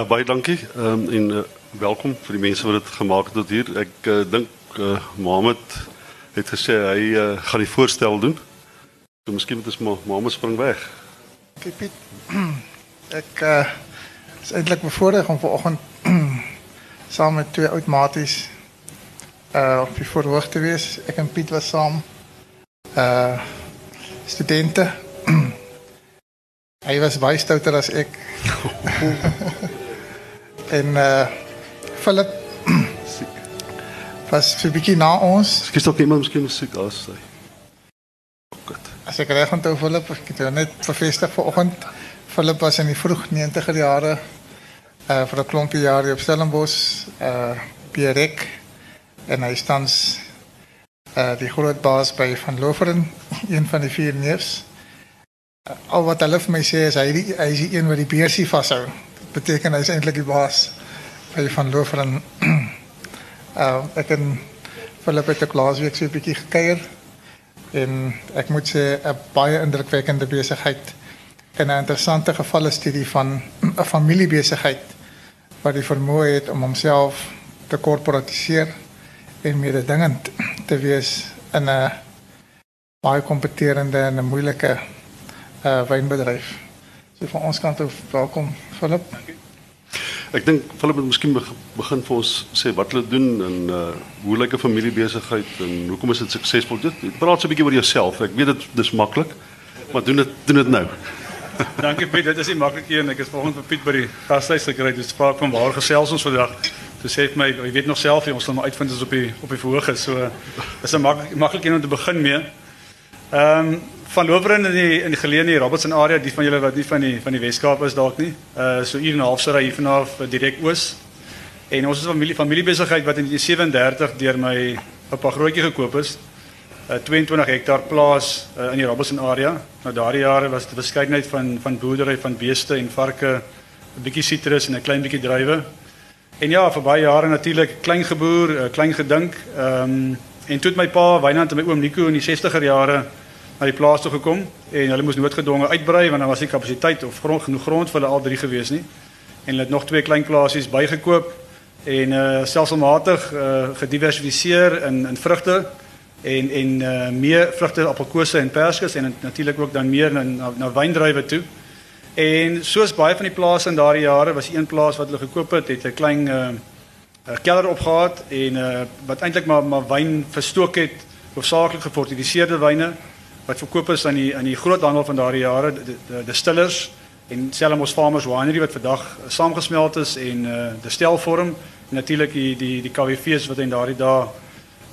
Ja, baie dankie. Ehm um, en uh, welkom vir die mense wat dit gemaak het tot hier. Ek uh, dink uh, Mohammed het gesê hy uh, gaan die voorstel doen. So miskien moet ons maar Mohammed spring weg. Kyk Piet. Ek uh is eintlik bevoorreg om vanoggend saam met twee oud maties uh op die verhoog te wees. Ek en Piet was saam uh studente. Hy was baie stouter as ek. en uh Philip was so 'n bietjie na ons. Ekskuus tog iemand miskien musiek as hy. As ek reg onthou Philip, ek het net bevestig vanoggend. Philip was in die vroeg 90er jare uh vir 'n klompie jare op Stellenbosch uh Pierrek en hy tans uh die groot baas by Van Loveren, een van die vier neefs. Uh, al wat hulle vir my sê is hy die, hy is die een wat die beursie vashou. Beteken hy is eintlik die baas by Van Loveren. uh ek en Philip het ook laasweek so 'n bietjie gekuier en ek moet sê 'n baie indrukwekkende besigheid en 'n interessante gevalle studie van 'n familiebesigheid wat die vermoë het om homself te korporatiseer en mededingend te wees in 'n baie kompeterende en 'n moeilike uh wynbedryf. So van ons kant af welkom Philip. Ek dink Philip moet miskien begin vir ons sê wat hulle doen en uh hoe lyk 'n familiebesigheid en hoekom is dit suksesvol? Dit praat so 'n bietjie oor jouself. Ek weet dit dis maklik, maar doen dit doen dit nou. Dankie Piet, dit is nie maklik hier en ek is vanoggend vir Piet by die gashuis gekry. Dit spraak van waar gesels ons vandag. Toe sê hy my, jy weet nog self, jy ons sal maar uitvind as op die op die verhoog is. So is 'n maklik maklik een om te begin mee. Ehm um, van Loweren in die in die geleene Robertson area, die van julle wat nie van die van die Weskaap is dalk nie. Uh so uur en 'n half se ry hier vanaf direk oos. En ons is 'n familie familiebesigheid wat in 37 deur my oupa grootjie gekoop is. 'n uh, 22 hektaar plaas uh, in die Robertson area. Nou daardie jare was dit 'n verskeidenheid van van boerdery van beeste en varke, 'n bietjie sitrus en 'n klein bietjie druiwe. En ja, vir baie jare natuurlik klein geboer, uh, klein gedink. Ehm um, en toe het my pa Wynand en my oom Nico in die 60er jare na die plaas toe gekom en hulle moes noodgedwonge uitbrei want daar was nie kapasiteit of grond genoeg grond vir hulle al drie gewees nie. En hulle het nog twee klein plasies bygekoop en uh selfsmatig uh gediversifiseer in in vrugte en en uh meer vrugte, appelkose en perskes en natuurlik ook dan meer na na, na wyndruiwe toe. En soos baie van die plase in daardie jare was een plaas wat hulle gekoop het, het 'n klein uh 'n keller opgehad en uh wat eintlik maar maar wyn verstook het, hoofsaaklik gefortifiseerde wyne wat verkoop is aan die aan die groothandel van daardie jare die, distillers en Selmos Farmers Winery wat vandag saamgesmelt is en uh die stelvorm natuurlik die die die KWV's wat in daardie dae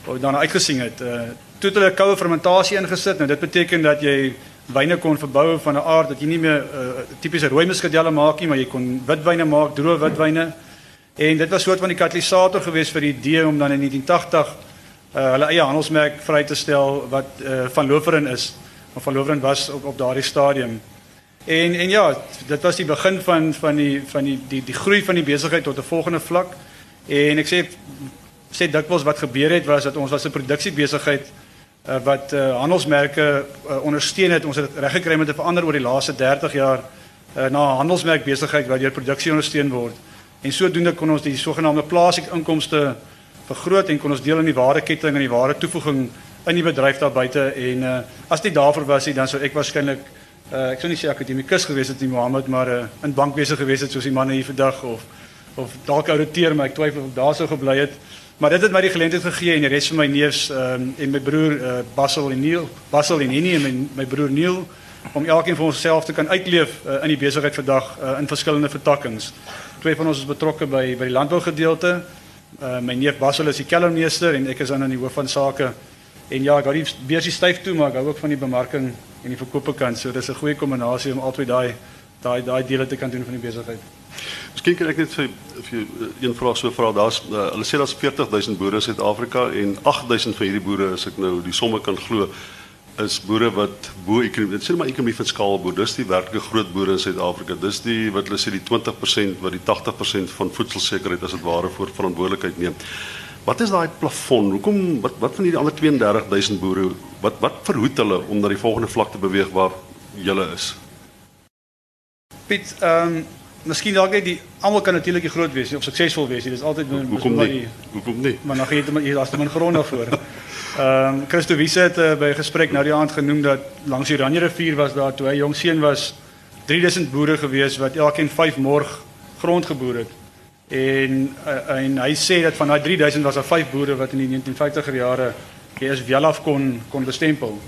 daarna uitgesien het. Uh toe het hulle koue fermentasie ingesit. Nou dit beteken dat jy wyne kon verbou van 'n aard dat jy nie meer uh tipiese rooi muskadelle maak nie, maar jy kon witwyne maak, droë witwyne. En dit was soort van die katalisator geweest vir die idee om dan in 1980 uh, hulle eie handelsmerk vry te stel wat uh, van Loveren is. Of van Loveren was op op daardie stadium. En en ja, dit was die begin van van die van die die die groei van die besigheid tot 'n volgende vlak. En ek sê sê dikwels wat gebeur het was dat ons was 'n produksiebesigheid uh, wat uh, handelsmerke uh, ondersteun het. Ons het reg gekry om te verander oor die laaste 30 jaar uh, na 'n handelsmerk besigheid waar deur produksie ondersteun word. En sodoende kon ons die sogenaamde plaaslike inkomste vergroot en kon ons deel in die waardeketting en die ware toevoeging in die bedryf daar buite en uh, as dit daarvoor was, dan sou ek waarskynlik uh, ek sou nie sê akademikus gewees het nie Mohammed, maar uh, in bankwese gewees het soos die manne hier vandag of of dalk ouditeur, maar ek twyfel of daar sou gebly het. Maar dit het my die geleentheid gegee en die res van my neefs um, en my broer uh, Basil en Neil, Basil en Henny en my, my broer Neil om elkeen vir onsself te kan uitleef uh, in die besigheid vandag uh, in verskillende vertakkings. Twee van ons is betrokke by by die landbougedeelte Uh, my neef Basil is die kellermeester en ek is dan aan die hoof van sake. En ja, ek hou die beursie styf toe, maar ek hou ook van die bemarking en die verkope kant. So dis 'n goeie kombinasie om altyd daai daai daai dele te kan doen van die besigheid. Miskien kan ek net vir vir een vraag so vra. Daar's uh, hulle sê daar's 40000 boere in Suid-Afrika en 8000 van hierdie boere as ek nou die somme kan glo is boere wat bo ekonomie, dit sê maar ekonomie van skaal boer. Dis die werklike groot boere in Suid-Afrika. Dis die wat hulle sê die 20% wat die 80% van voedselsekerheid as dit ware voor verantwoordelikheid neem. Wat is daai plafon? Hoekom wat wat van hierdie ander 32000 boere wat wat verhoed hulle om na die volgende vlak te beweeg waar julle is? Piet, ehm um, miskien dalk net die almal kan natuurlik groot wees of suksesvol wees nie. Dis altyd hoekom nie? Hoekom nie? Maar dan gee jy hier as jy min grond daarvoor. Ehm um, Christo Wiese het uh, by 'n gesprek nou die aand genoem dat langs die Oranje rivier was daar toe hy jong seun was 3000 boere gewees wat elkeen 5 morg grond geboer het. En uh, en hy sê dat van daai 3000 was daar 5 boere wat in die 1950er jare eers wel af kon kon bestempel.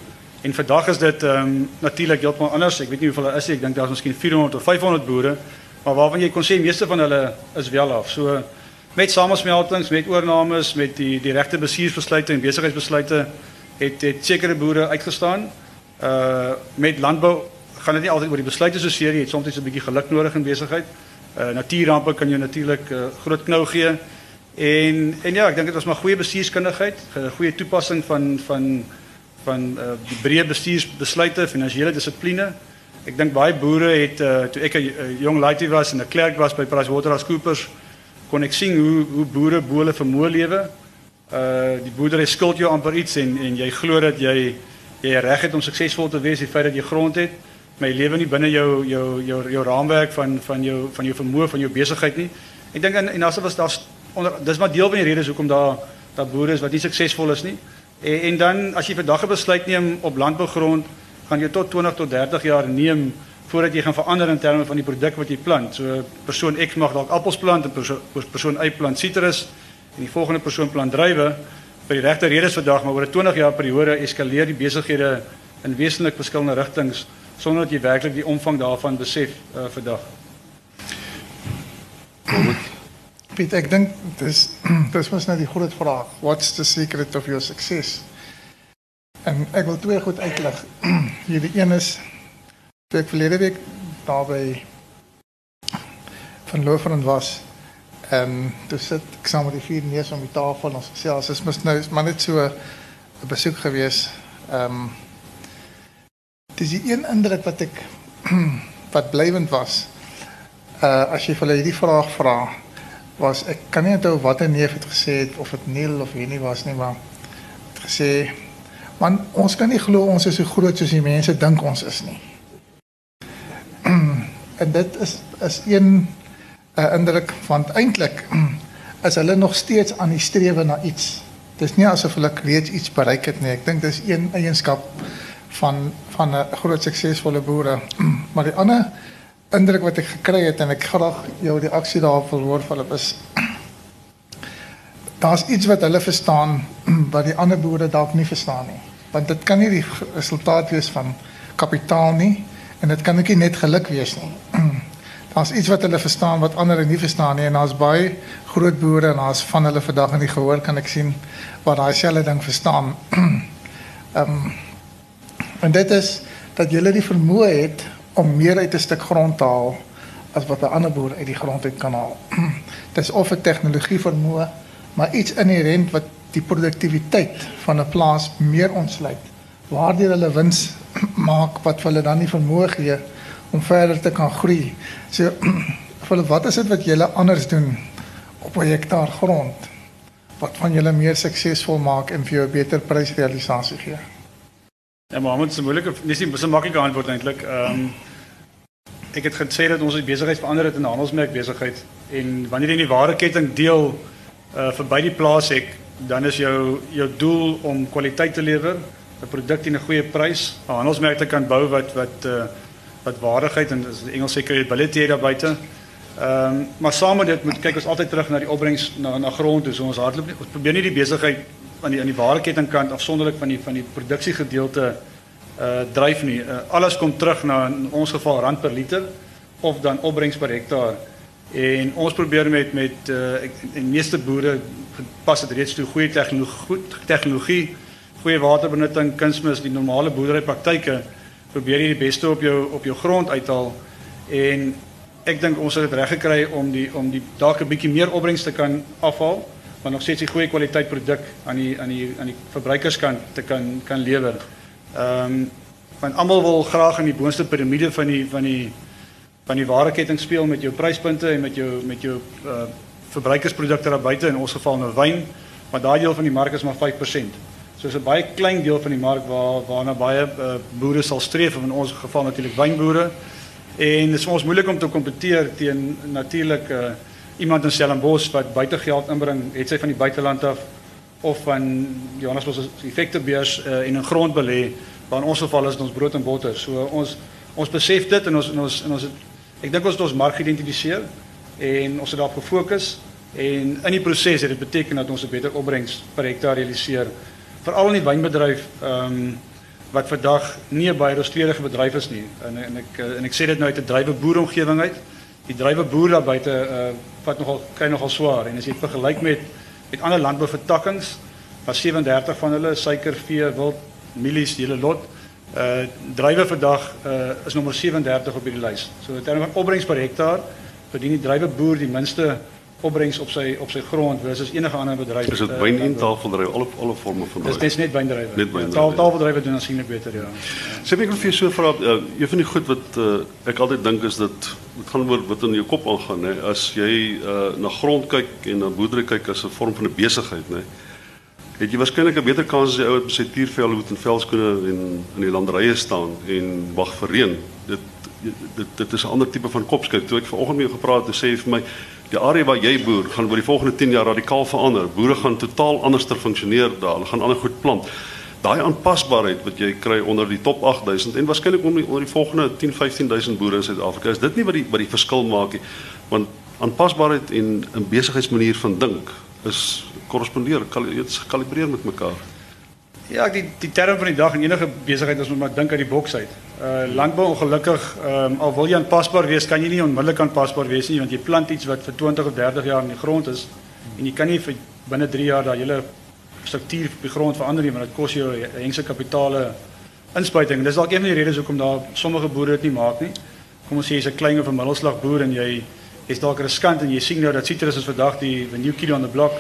En vandag is dit ehm um, natuurlik heeltemal anders. Ek weet nie hoeveel daar is nie. Ek dink daar's miskien 400 of 500 boere, maar waarvan jy kon sê meeste van hulle is wel af. So met samesmeltings, met oornames, met die die regte bestuursbesluite en besigheidsbesluite het het sekere boere uitgestaan. Uh met landbou gaan dit nie altyd oor die besluite so seer nie. Jy het soms 'n bietjie geluk nodig in besigheid. Uh natuurrampe kan jou natuurlik uh, groot knou gee. En en ja, ek dink dit was maar goeie bestuurskundigheid, goeie toepassing van van van uh, die breë bestuursbesluite, finansiële dissipline. Ek dink baie boere het uh, toe ek 'n uh, jong laaitie was en 'n klerk was by PricewaterhouseCoopers kon ek sien hoe hoe boere bole vermoë lewe. Uh die boerdery skuld jou amper iets en en jy glo dat jy jy reg het om suksesvol te wees die feit dat jy grond het, jy lewe nie binne jou jou jou jou raamwerk van van jou van jou vermoë van jou besigheid nie. Ek dink en, en as was daar onder dis maar deel van die redes hoekom daar daar boere is wat nie suksesvol is nie. En, en dan as jy vandag 'n besluit neem op landbougrond, gaan jy tot 20 tot 30 jaar neem voordat jy gaan verander in terme van die produk wat jy plant. So persoon X mag dalk appels plant en persoon, persoon Y plant sitrus en die volgende persoon plant druiwe vir die regte redes vandag, maar oor 'n 20 jaar periode eskaleer die besighede in wesentlik verskillende rigtings sonder dat jy werklik die omvang daarvan besef uh, vandag. Piet, ek dink dis dis mos nou die groot vraag. What's the secret of your success? En ek wil twee goed uitlig. Hierdie een is toe ek verlede week daarby van Loofrand was. Ehm um, toe sit ek saam met die vier neus om die tafel en ons sê as is nou maar net so 'n besoek gewees. Ehm um, dis die een indruk wat ek wat blywend was. Uh as jy vir hulle hierdie vraag vra, was ek kan nie onthou wat 'n neef het gesê het of dit Neil of Henny was nie, maar het gesê man ons kan nie glo ons is so groot soos die mense dink ons is nie. En dit is is een uh, indruk want eintlik is hulle nog steeds aan die strewe na iets. Dis nie asof hulle reeds iets bereik het nie. Ek dink dis een eienskap van van 'n groot suksesvolle boere. maar die ander indruk wat ek gekry het en ek graag jou reaksie daarop wil hoor van is daar's iets wat hulle verstaan wat die ander boere dalk nie verstaan nie. Want dit kan nie die resultaat wees van kapitaal nie en dit kan ook nie net geluk wees nie. Daar's iets wat hulle verstaan wat ander nie verstaan nie en daar's baie groot boere en daar's van hulle vandag in die gehoor kan ek sien wat daai selfde ding verstaan. Ehm um, en dit is dat jy die vermoë het om meer uit 'n stuk grond te haal as wat 'n ander boer uit die grond uit kan haal. Dis of 'n tegnologie vermoë, maar iets inherënt wat die produktiwiteit van 'n plaas meer ontsluit. Waardeur hulle wins maak wat hulle dan nie vermoë gee om verder te kan groei. So vir wat is dit wat julle anders doen op 'n hektaar grond wat van julle meer suksesvol maak en vir jou 'n beter prysrealisasie gee? Ja, moet se moeilike dis nie so maklike antwoord eintlik. Ehm um, ek het gesê dat ons besigheid verander het in 'n handelsmerk besigheid en wanneer jy in die waardeketting deel uh verby die plaas ek dan is jou jou doel om kwaliteit te lewer, 'n produk teen 'n goeie prys, 'n handelsmerk te kan bou wat wat uh wat waardigheid en as Engels sê credibility daar buite. Ehm um, maar saam met dit moet kyk ons altyd terug na die opbrengs na na grond toe. So ons hardloop nie ons probeer nie die besigheid aan die aan die waardekettingkant afsonderlik van die van die produksiegedeelte uh dryf nie. Uh, alles kom terug na in ons geval rand per liter of dan opbrengs per hektaar. En ons probeer met met uh die meeste boere pas dit reeds toe goeie tegnologie, goed tegnologie, goeie waterbenutting, kunsmis, die normale boerderypraktyke probeer jy die beste op jou op jou grond uithaal en ek dink ons het dit reg gekry om die om die dalk 'n bietjie meer opbrengs te kan afhaal maar nog steeds 'n goeie kwaliteit produk aan die aan die aan die verbruikerskant te kan kan lewer. Ehm um, want almal wil graag in die boonste piramide van die van die van die waardeketting speel met jou pryspunte en met jou met jou uh verbruikersprodukte daar buite in ons geval nou wyn, maar daai deel van die mark is maar 5%. So is 'n baie klein deel van die mark waar waarna baie uh, boere sal streef, in ons geval natuurlik wynboere. En dit is ons moeilik om te kompeteer teen natuurlik uh, iemand in Stellenbosch wat buite geld inbring, het sy van die buiteland af of van Johannesburg se effektebeurs uh, en 'n grond belê waar in ons geval is ons brood en botter. So ons ons besef dit en ons en ons en ons het, ek dink ons het ons mark geïdentifiseer en ons het daarop gefokus en in die proses het dit beteken dat ons 'n beter opbrengs per hektaar realiseer veral in die wynbedryf ehm um, wat vandag nie 'n baie roostredige bedryf is nie. En en ek en ek sê dit nou uit 'n drywe boeromgewing uit. Die drywe boer daar buite uh wat nogal kry nogal swaar. En as jy vergelyk met met ander landbouvertakkings was 37 van hulle suiker vee wild mielies hele lot uh drywe vandag uh is nommer 37 op hierdie lys. So in terme van opbrengs per hektaar verdien die drywe boer die minste opbrengs op sy op sy grond versus enige ander bedryf. Is dit wyn en tafeldrywe alle alle forme van bedryf? Dis net wyndrywe. Net wyndrywe. Taal tafeldrywe doen aansienlik beter ja. Sê ek wil vir jou so vra uh, een van die goed wat uh, ek altyd dink is dat dit gaan oor wat in jou kop aangaan hè as jy uh, na grond kyk en na boerdery kyk as 'n vorm van 'n besigheid nê. Het jy waarskynlik 'n beter kans as jy ou wat met sy tuurvel moet en velskoene en in die landerye staan en wag vir reën. Dit dit dit is 'n ander tipe van kopskyk. Toe ek vanoggend met jou gepraat het, sê hy vir my die area waar jy boer gaan oor die volgende 10 jaar radikaal verander. Boere gaan totaal anders ter funksioneer daar. Hulle gaan ander goed plant. Daai aanpasbaarheid wat jy kry onder die top 8000 en waarskynlik onder, onder die volgende 10 15000 boere in Suid-Afrika is dit nie wat die wat die verskil maak nie. Want aanpasbaarheid en 'n besigheidsmanier van dink is korrespondeer, dit is gekalibreer met mekaar. Ja, die die term van die dag in enige besigheid is om maar dink uit die boks uit. Uh landbou ongelukkig, ehm um, al wil jy aanpasbaar wees, kan jy nie onmiddellik aanpasbaar wees nie want jy plant iets wat vir 20 of 30 jaar in die grond is en jy kan nie vir binne 3 jaar daai hele struktuur op die grond verander nie want dit kos jou hengse kapitale inspuiting. Dis dalk een van die redes hoekom daar sommige boere dit nie maak nie. Kom ons sê jy's 'n klein of 'n middelslag boer en jy is dalk riskant en jy sien nou dat sitrus is vandag die the new kid on the block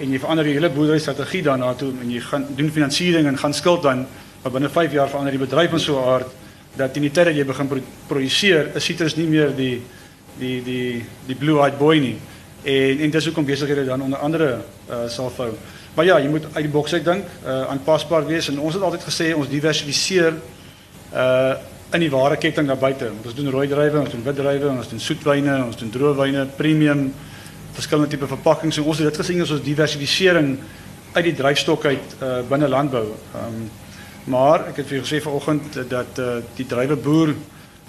en jy verander die hele boerderystrategie daarna toe en jy gaan doen finansiering en gaan skuld dan maar binne 5 jaar verander die bedryf van so 'n aard dat in die tyd dat jy begin produseer is citrus nie meer die die die die blue eyed boy nie. En en dis hoekom besighede dan onder andere uh, sal vou. Maar ja jy moet uit die boks uit dink uh, aanpasbaar wees en ons het altyd gesê ons diversifiseer uh in die ware ketting daar buite. Ons doen rooi druiwe ons doen wit druiwe ons doen soetwyne ons doen droë wyne premium verskillende tipe verpakkings en ons het dit gesien as ons diversifisering uit die dryfstok uit uh, binne landbou. Ehm um, maar ek het vir julle gesê vanoggend dat uh, die drywerboer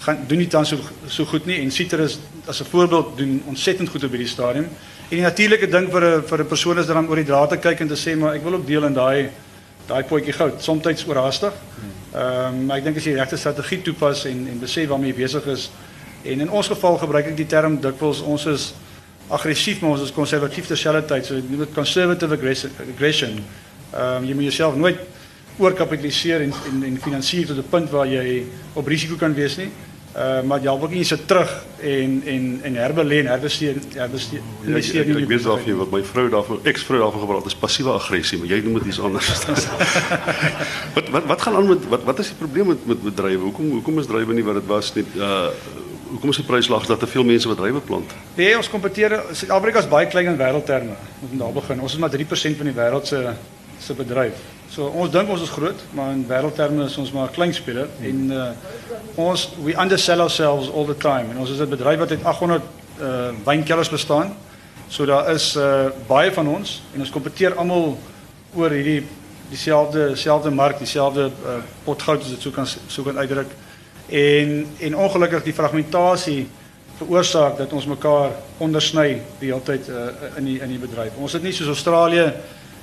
gaan doen nie tans so so goed nie en Citrus as 'n voorbeeld doen ontsettend goed op hierdie stadium. En die natuurlike ding vir 'n vir 'n persoon is dan oor die draad te kyk en te sê maar ek wil ook deel in daai daai potjie goud. Somstyds oorhaastig. Ehm um, maar ek dink as jy regte strategie toepas en en besef waarmee jy besig is en in ons geval gebruik ek die term dikwels ons is aggressief maar ons is konservatief terselfdertyd so jy moet conservative aggression. Ehm um, jy moet jouself nooit oorkapitaliseer en en en finansier tot 'n punt waar jy op risiko kan wees nie. Uh, maar jy wil nie sit terug en en en herbelê en herbesteer ja, ek, ek, ek weet of jy wat my vrou daarvan eksvrou daarvan gepraat is passiewe aggressie maar jy noem dit iets anders wat wat wat gaan aan met wat wat is die probleem met met bedrywe hoekom hoekom is drywe nie wat dit was nie uh hoekom is die pryslaag dat te veel mense wat drywe plant? Nee, ons kompeteer Suid-Afrika is baie klein in wêreldterme. Ons moet daar begin. Ons is maar 3% van die wêreld se se bedryf. So ons dink ons is groot, maar in wêreldterme is ons maar 'n klein speler en uh, ons we undersell ourselves all the time. En ons is 'n bedryf wat uit 800 uh wynkelders bestaan. So daar is uh baie van ons en ons kompeteer almal oor hierdie dieselfde selfde mark, dieselfde uh, pot goud as dit sou kan sou kan uitdruk. En en ongelukkig die fragmentasie veroorsaak dat ons mekaar ondersny die hele tyd uh, in die in die bedryf. Ons het nie soos Australië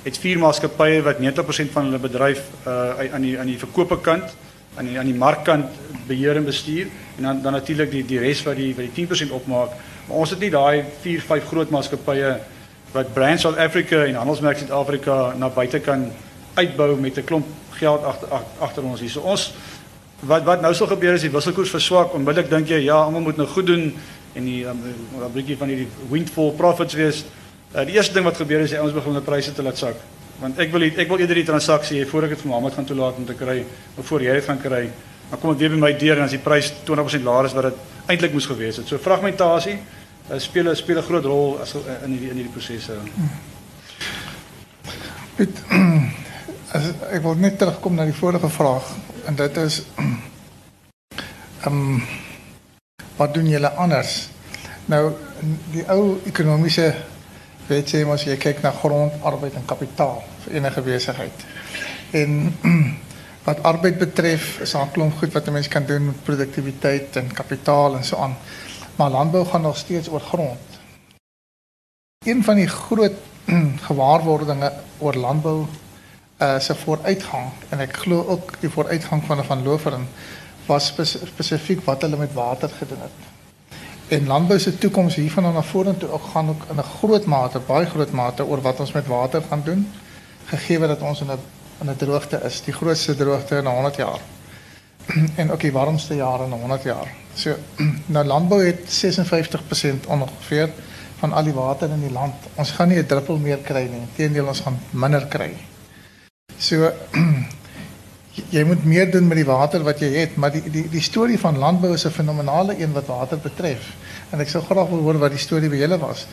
het vier maatskappye wat 90% van hulle bedryf uh aan die aan die verkope kant, aan die aan die markkant beheer en bestuur en dan dan natuurlik die die res wat die wat die 10% opmaak. Maar ons het nie daai 4, 5 groot maatskappye wat Brand South Africa en Handelsmerk Suid-Afrika na buite kan uitbou met 'n klomp geld agter agter ons hier. So ons wat wat nou sal gebeur as die wisselkoers verswak onmiddellik dink jy ja almal moet nou goed doen en die um, 'n bietjie van hierdie windfall profits wees. Uh, die eerste ding wat gebeur is jy ons begin die pryse te laat sak. Want ek wil ek wil eerder die transaksie hê voor ek dit vir Mohammed gaan toelaat om te kry voor jy dit gaan kry. Dan kom dit weer by my deur en as die prys 20% laer is wat dit eintlik moes gewees het. So fragmentasie uh, speel speel 'n groot rol as uh, in hierdie in hierdie prosesse. As, ek wil net terugkom na die vorige vraag en dit is ehm um, wat doen julle anders? Nou die ou ekonomiese weet jy mos jy kyk na grond, arbeid en kapitaal vir enige besigheid. En wat arbeid betref is daar 'n klomp goed wat 'n mens kan doen met produktiwiteit en kapitaal en so aan. Maar landbou gaan nog steeds oor grond. Een van die groot gewaarwordinge oor landbou uh se vooruitgang en ek glo ook die vooruitgang van van Loferen was spesifiek wat hulle met water gedoen het. En landbou se toekoms hiervan na vorentoe ook gaan ook in 'n groot mate, baie groot mate oor wat ons met water gaan doen gegee dat ons in 'n in 'n droogte is, die grootste droogte in 100 jaar. en ook die warmste jare in 100 jaar. So nou landbou het 56% ongeveer van al die water in die land. Ons gaan nie 'n druppel meer kry nie. Inteendeel ons gaan minder kry. So jy moet meer doen met die water wat jy het, maar die die die storie van landbou is 'n fenominale een wat water betref. En ek sou graag wil hoor wat die storie by julle was.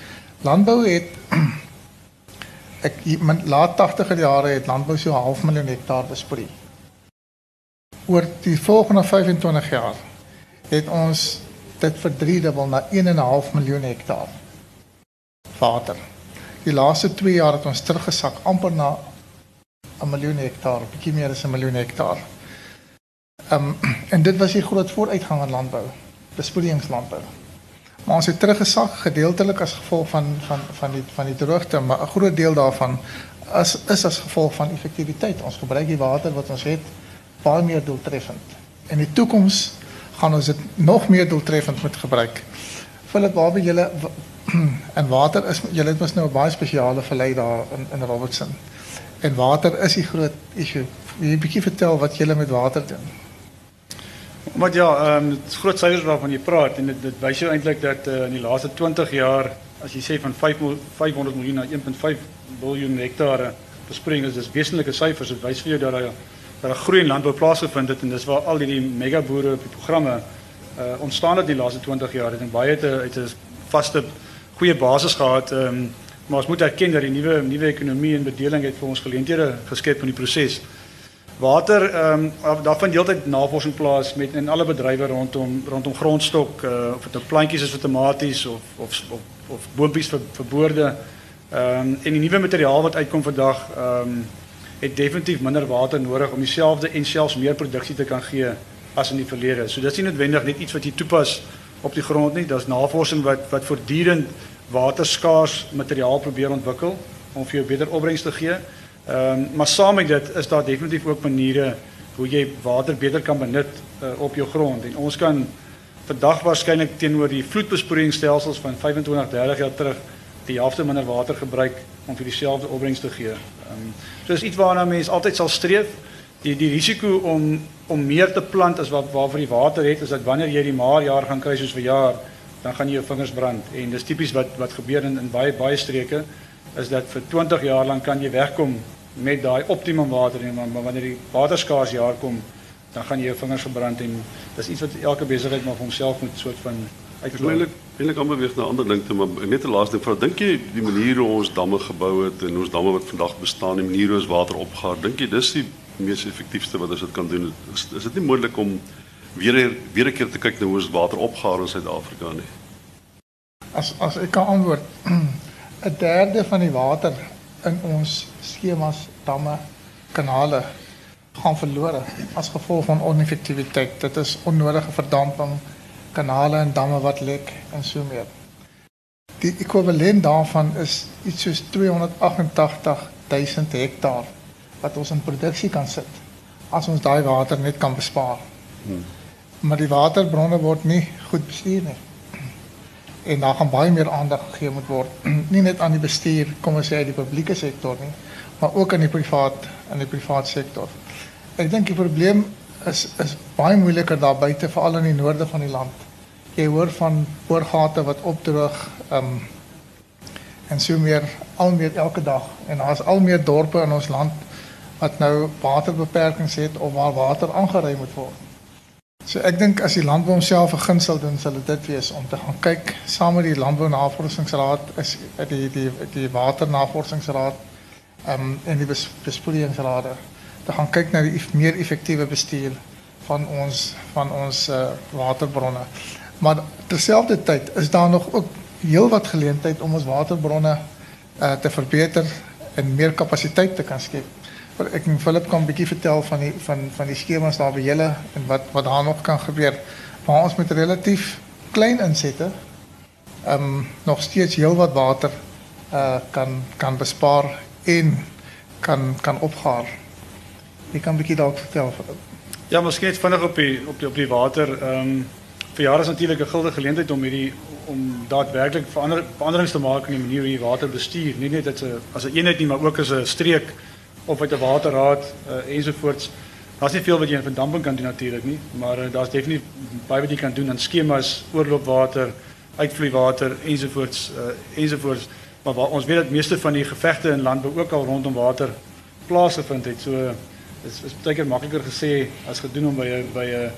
Landbou het ek in laat 80er jare het landbou so half miljoen hektaar besproei. Oor die volgende 25 jaar het ons dit verdriedubbel na 1.5 miljoen hektaar water. Die laaste 2 jaar het ons teruggesak amper na 'n miljoen hektaar, bietjie meer as 'n miljoen hektaar. Ehm um, en dit was die groot vooruitgang in landbou, besproeiingslandbou. Maar ons het teruggesak gedeeltelik as gevolg van van van die van die droogte, maar 'n groot deel daarvan as is as gevolg van effektiwiteit. Ons gebruik die water wat ons het baie meer doeltreffend. In die toekoms gaan ons dit nog meer doeltreffend moet gebruik. Philip, waar by julle en water is julle het mos nou 'n baie spesiale verlei daar in in Robertson. En water is die groot issue. Wil jy 'n bietjie vertel wat julle met water doen? Maar ja, ehm um, dit is groot syfers waarvan jy praat en dit dit wys jou eintlik dat uh, in die laaste 20 jaar as jy sê van 5 500 miljoen na 1.5 miljard hektare besproeiing is dis wesenlike syfers. Dit wys vir jou dat daar dat 'n groei in landbou plaasgevind het en dis waar al hierdie mega boere op die programme uh, ontstaan het die laaste 20 jaar. Ek dink baie het 'n het 'n vaste goeie basis gehad. Ehm um, maar ons moet erken dat die nuwe nuwe ekonomie en bedeling het vir ons geleenthede geskep in die proses. Water ehm um, daar vind heeltyd navorsing plaas met in alle bedrywe rondom rondom grondstok uh, of dit nou plantjies is vir tomaties of of of, of boontjies vir vir boorde. Ehm um, en die nuwe materiaal wat uitkom vandag ehm um, het definitief minder water nodig om dieselfde en selfs meer produksie te kan gee as in die verlede. So dit is nie noodwendig net iets wat jy toepas op die grond nie. Daar's navorsing wat wat voortdurend waterskaars materiaal probeer ontwikkel om vir jou beter opbrengs te gee. Ehm um, maar saam met dit is daar definitief ook maniere hoe jy water beter kan benut uh, op jou grond en ons kan vandag waarskynlik teenoor die vloedbesproeiingsstelsels van 25 30 jaar terug die helfte minder water gebruik om vir dieselfde opbrengs te gee. Ehm um, so is iets waarna mense altyd sal streef. Die die risiko om om meer te plant as wat waarvoor die water het is dat wanneer jy die maar jaar gaan kry soos vir jaar dan gaan jy jou vingers brand. En dis tipies wat wat gebeur in in baie baie streke is dat vir 20 jaar lank kan jy wegkom met daai optimum water en maar, maar wanneer die waterskaars jaar kom dan gaan jy jou vingers verbrand en dis iets wat elke besigheid maar vir homself moet soort van uiteindelik eintlik amper weer 'n ander ding te maar net 'n laaste ding vrou dink jy die manier hoe ons damme gebou het en ons damme wat vandag bestaan die manier hoe ons water opgaar dink jy dis die mees effektiefste wat ons dit kan doen? Is, is dit nie moontlik om weer weer 'n keer te kyk na hoe ons water opgaar in Suid-Afrika nie. As as ek kan antwoord, 'n derde van die water in ons skemas, damme, kanale gaan verlore as gevolg van oneffektiwiteit. Dit is onnodige verdamping, kanale en damme wat lek en so meer. Die ekwivalent daarvan is iets soos 288 000 hektaar wat ons in produksie kan sit as ons daai water net kan bespaar. Hmm maar die waterbronne word nie goed bestuur nie. En daar gaan baie meer aandag gegee moet word, nie net aan die bestuur, kom ons sê uit die publieke sektor nie, maar ook aan die privaat in die privaat sektor. Ek dink die probleem is is baie moeiliker daar buite veral in die noorde van die land. Jy hoor van boorgate wat opdroog, ehm um, en so meer al meer elke dag en daar's al meer dorpe in ons land wat nou waterbeperkings het of waar water aangery moet word. So ek dink as die landbou homself 'n guns sal doen, sal dit wees om te gaan kyk saam met die landbou navorsingsraad is die die die waternavorsingsraad ehm um, en die bes, besproeiingsrade te gaan kyk na die meer effektiewe bestuur van ons van ons uh, waterbronne. Maar terselfdertyd is daar nog ook heelwat geleentheid om ons waterbronne uh, te verbeter en meer kapasiteit te kan skep. Ek en Philip kan 'n bietjie vertel van die van van die skemas daar by julle en wat wat daar nog kan gebeur. Maar ons met relatief klein insette ehm um, nog steeds heelwat water uh kan kan bespaar en kan kan opgaar. Ek kan 'n bietjie dalk vertel vir Ja, miskien net vinnig op die op die op die water. Ehm um, vir jare is natuurlik 'n guldige geleentheid om hierdie om daadwerklik verander, veranderings te maak in die manier hoe jy water bestuur. Nie net dit as 'n eenheid nie, maar ook as 'n streek of uit 'n waterraad uh, ensovoorts. Daar's nie veel wat jy in verdamping kan doen natuurlik nie, maar uh, daar's definitief baie wat jy kan doen aan skemas, oorloopwater, uitvloeiwater ensovoorts uh, ensovoorts. Maar waar, ons weet dat meeste van die gevegte in landbou ook al rondom water plaasgevind het. So is is baie keer makliker gesê as gedoen om by 'n by 'n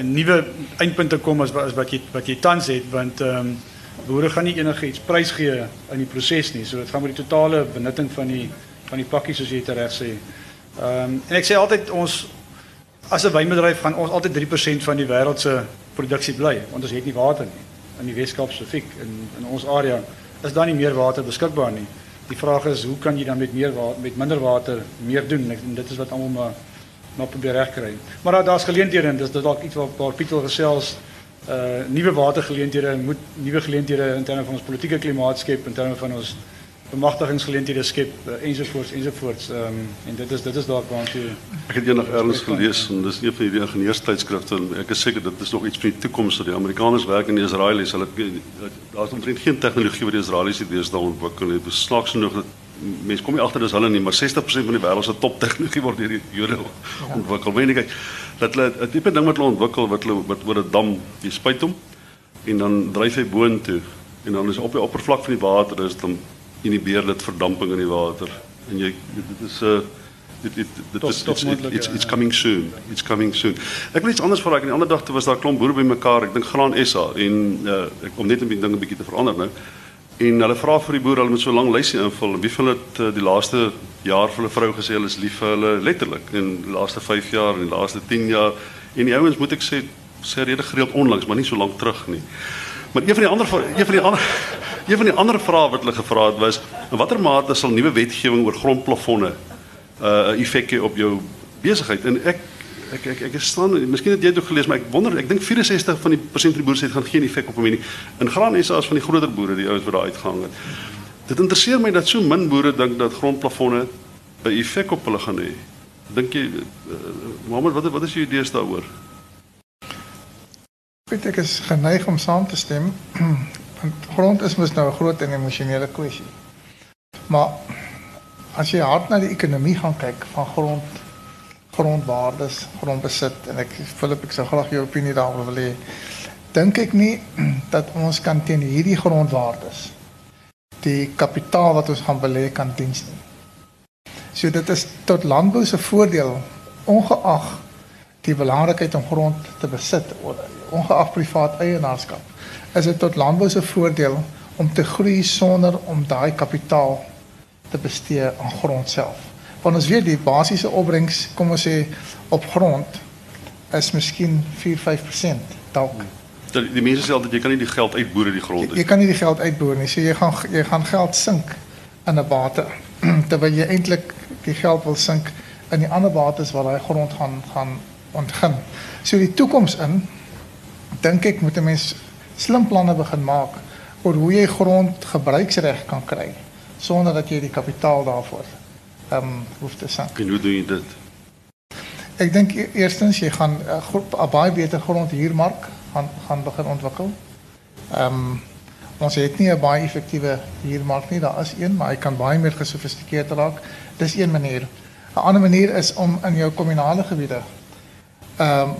'n nuwe eindpunt te kom as, as wat jy wat jy tans het want ehm um, boere gaan nie enige iets prys gee in die proses nie. So dit gaan met die totale benutting van die van die pakkies soos jy dit reg sê. Ehm um, en ek sê altyd ons as 'n wynbedryf gaan ons altyd 3% van die wêreld se produksie bly want ons het nie water nie in die Weskaap spesifiek in in ons area is daar nie meer water beskikbaar nie. Die vraag is hoe kan jy dan met meer water, met minder water meer doen? En dit is wat almal maar maar probeer regkry. Maar daar daar's geleenthede en dis dalk iets wat waar Pieter gesels uh nuwe watergeleenthede moet nuwe geleenthede in terme van ons politieke klimaat skep in terme van ons bemagtigingsgeleenthede skep uh, ensovoorts ensovoorts um, en dit is dit is dalk waar ons Ek het eendag ergens gelees en dis een van hierdie ingenieurstydskrifte en ek is seker dit is nog iets vir die toekoms dat die Amerikaners werk in die Israelies hulle daar's omtrent geen tegnologie wat die Israelies het deesdae ontwikkel nie. Beslaaks genoeg dat mense kom nie agter dis hulle nie, maar 60% van die wêreld se top tegnologie word deur die Jode ontwikkel. Weet jy kyk, dat hulle 'n tipe ding wat hulle ontwikkel wat hulle wat oor 'n dam, jy spuit hom en dan dryf hy boontoe en dan is op die oppervlak van die water is dan inhibeer dit verdamping in die water. En jy dit is 'n uh, dit dit dit is it's, it's it's coming soon. It's coming soon. Ek wil iets anders vra. Ek die ander dag toe was daar klomp boere bymekaar. Ek dink Graan SA en uh, ek kom net om die ding 'n bietjie te verander nou. En hulle vra vir die boer, hulle moet so lank lysie invul. Wie van hulle uh, die laaste jaar vir hulle vrou gesê hulle is lief vir hulle letterlik in die laaste 5 jaar en die laaste 10 jaar. En die ouens moet ek sê sê rede gereeld onlangs, maar nie so lank terug nie. Maar een van die ander een van die ander een van die ander vrae wat hulle gevra het was in watter mate sal nuwe wetgewing oor grondplafonne 'n uh, effek hê op jou besigheid? En ek ek ek ek staan miskien het jy dit gelees maar ek wonder ek dink 64 van die persent van die boere sê dit gaan geen effek op hom hê nie. In Graan SA is van die groter boere die ouens wat daar uitgehang het. Dit interesseer my dat so min boere dink dat grondplafonne 'n effek op hulle gaan hê. Dink jy uh, Mohammed wat wat is jou idees daaroor? Weet ek is geneig om saam te stem. Want grond is mos nou 'n groot en emosionele kwessie. Maar as jy hard na die ekonomie gaan kyk van grond grondwaardes, grondbesit en ek Philip ek sou graag jou opinie daaroor wil hê. Dink ek nie dat ons kan teen hierdie grondwaardes die kapitaal wat ons gaan belê kan diens nie. So dit is tot landbou se voordeel ongeag die belangrikheid om grond te besit ongeag privaat eienaarskap. Is dit tot landbou se voordeel om te groei sonder om daai kapitaal te bestee aan grond self want ons weet die basiese opbrengs kom ons sê op grond is miskien 4-5% dalk. Die, die mense sê altyd jy kan nie die geld uitboer uit die grond nie. Jy, jy kan nie die geld uitboer nie. So jy gaan jy gaan geld sink in 'n bate terwyl jy eintlik die geld wil sink in die ander bates waar daai grond gaan gaan ontgin. So die toekoms in dink ek moet 'n mens slim planne begin maak oor hoe jy grond gebruiksreg kan kry sonder dat jy die kapitaal daarvoor ehm um, hoef te sank. En hoe doen jy dit? Ek dink e-, eerstens jy gaan 'n uh, baie beter grond huurmark gaan gaan begin ontwikkel. Ehm um, ons het nie 'n baie effektiewe huurmark nie, daar is een, maar hy kan baie meer gesofistikeerd raak. Dis een manier. 'n Ander manier is om in jou kommunale gebiede ehm um,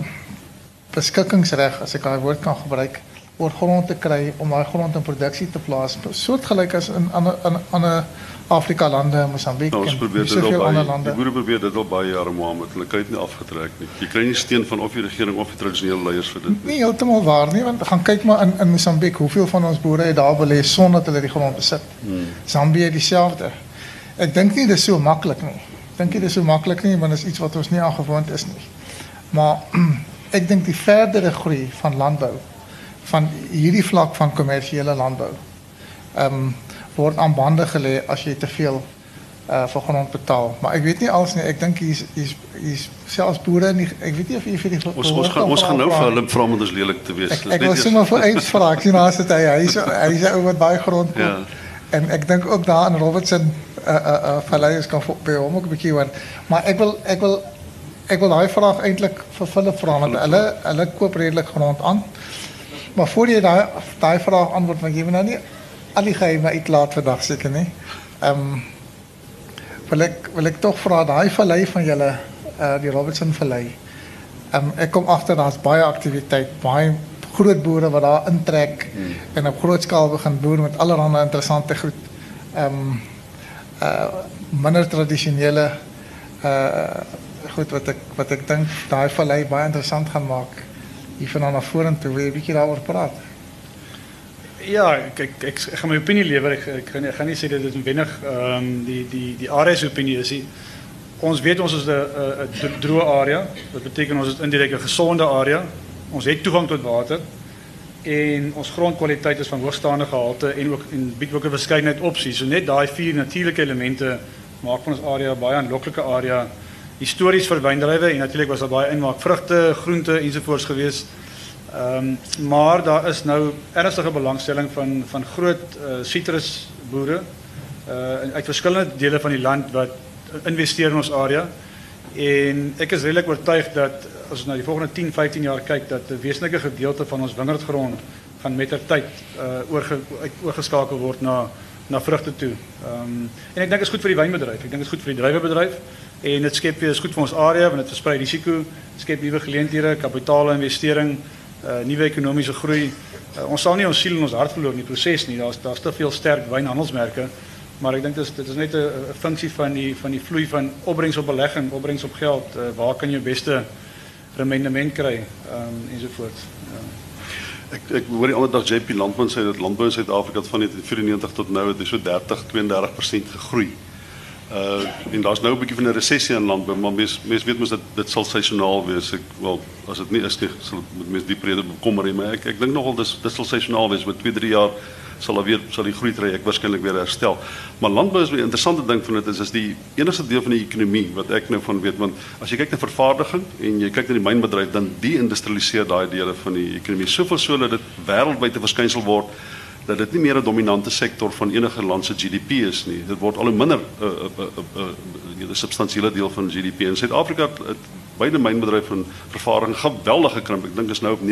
beskikkingsreg, as ek daai woord kan gebruik, oor grond te kry om daai grond in produksie te plaas, soortgelyk as in ander in ander Afrika lande, Mosambiek nou, en soveel ander lande. Die boere probeer dit al baie jare maar met hulle kyk nie afgetrek nie. Jy kry nie steun van of die regering of die tradisionele leiers vir dit nie. Nie heeltemal waar nie, want gaan kyk maar in in Mosambiek, hoeveel van ons boere het daar belê sonder dat hulle die grond besit. Hmm. Zambië dieselfde. Ek dink nie dis so maklik nie. Dink jy dis so maklik nie, want dit is iets wat ons nie aangewoond is nie. Maar ek dink die verdere groei van landbou van hierdie vlak van kommersiële landbou. Ehm um, word aan bande gelê as jy te veel uh vir grond betaal. Maar ek weet nie als nie. Ek dink hier's hier's hier's selfs boere nie. Ek weet nie of jy vir die ons ons gaan ons gaan nou vir hulle vra om ons lelik te wees. Ek, ek wil sommer vir eens vra. Ek sien daar sit hy. Hy's 'n ou wat baie grond. Ja. En ek dink ook daar in Robertson uh uh uh vallei is kan by hom ook 'n bietjie hoor. Maar ek wil ek wil ek wil daai vraag eintlik vir Philip vra want hulle hulle koop redelik grond aan. Maar voor jy daai daai vraag antwoord want jy moet nou nie al die geheime uitlaat vandag seker nie. Ehm um, wil ek wil ek tog vra daai vallei van julle uh die Robertson vallei. Ehm um, ek kom agter daar's baie aktiwiteit, baie groot boere wat daar intrek hmm. en op groot skaal begin boer met allerlei interessante goed. Ehm um, uh minder tradisionele uh goed wat ek wat ek dink daai vallei baie interessant gaan maak hier van na vorentoe. Wil 'n bietjie daaroor praat? Ja, ek ek ek, ek gaan my opinie lewer. Ek ek gaan ek gaan nie sê dit is noodwendig ehm um, die die die area se opinie is nie. Ons weet ons is 'n 'n droë area. Wat beteken ons is indirek 'n gesonde area. Ons het toegang tot water en ons grondkwaliteit is van hoogstaande gehalte en ook en bied ook 'n verskeidenheid opsies. So net daai vier natuurlike elemente maak van ons area baie aanloklike area. Histories vir wyndrywe en natuurlik was daar baie inmaak vrugte, groente ensovoorts geweest. Ehm um, maar daar is nou ernstige belangstelling van van groot uh, citrusboere uh uit verskillende dele van die land wat investeer in ons area. En ek is redelik oortuig dat as ons na die volgende 10, 15 jaar kyk dat 'n wesenlike gedeelte van ons wingerdgrond gaan met ter tyd uh oorge, oorgeskakel word na na vrugte toe. Ehm um, en ek dink dit is goed vir die wynbedryf. Ek dink dit is goed vir die druiwebedryf en dit skep is goed vir ons area want dit versprei risiko, skep nuwe geleenthede, kapitaal investering uh, nuwe ekonomiese groei. Uh, ons sal nie ons siel en ons hart verloor in die proses nie. Daar's daar's te veel sterk wynhandelsmerke. Maar ek dink dit is dit is net 'n funksie van die van die vloei van opbrengs op belegging, opbrengs op geld. Uh, waar kan jy beste rendement kry um, ensovoorts. Ja. Ek ek hoor die ander dag JP Landman sê dat landbou in Suid-Afrika van 1994 tot nou het so 30 32% gegroei. Uh en daar's nou 'n bietjie van 'n resessie in landbou, maar mens mens weet mos dat dit sal seisoonaal wees. Ek wel as dit nie is nie, sal met mens die brede bekommer hê, maar ek ek dink nogal dis dit sal seisoonaal wees met 2, 3 jaar sal daar weer sal die groei trek waarskynlik weer herstel. Maar landbou is 'n interessante ding van dit is is die enigste deel van die ekonomie wat ek nou van weet want as jy kyk na vervaardiging en jy kyk na die mynbedryf dan die-industrialiseer daai dele van die ekonomie soveel so dat dit wêreldwyd 'n verskynsel word dat dit nie meer 'n dominante sektor van enige land se GDP is nie. Dit word al hoe minder uh, 'n uh, 'n substansiële deel van GDP. In Suid-Afrika beide mynbedryf en vervaardiging geweldig gekrimp. Ek dink is nou op 9%.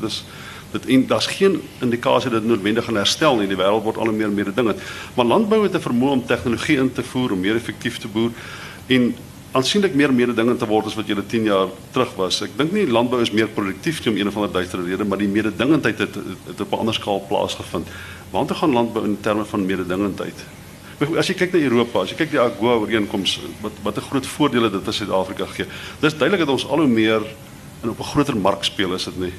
Dit is dit en daar's geen indikasie dat dit noodwendig gaan herstel nie. Die wêreld word al hoe meer meer dinge. Maar landbou het 'n vermoë om tegnologie in te voer om meer effektief te boer en aansienlik meer mededingend te word as wat jy 10 jaar terug was. Ek dink nie landbou is meer produktief nie om een of ander duistere rede, maar die mededingendheid het, het, het op 'n ander skaal plaasgevind. Waartoe gaan landbou in terme van mededingendheid? As jy kyk na Europa, as jy kyk die AGOA ooreenkoms wat wat 'n groot voordele dit vir Suid-Afrika gee. Dis duidelik dat ons al hoe meer in op 'n groter mark speel is dit nie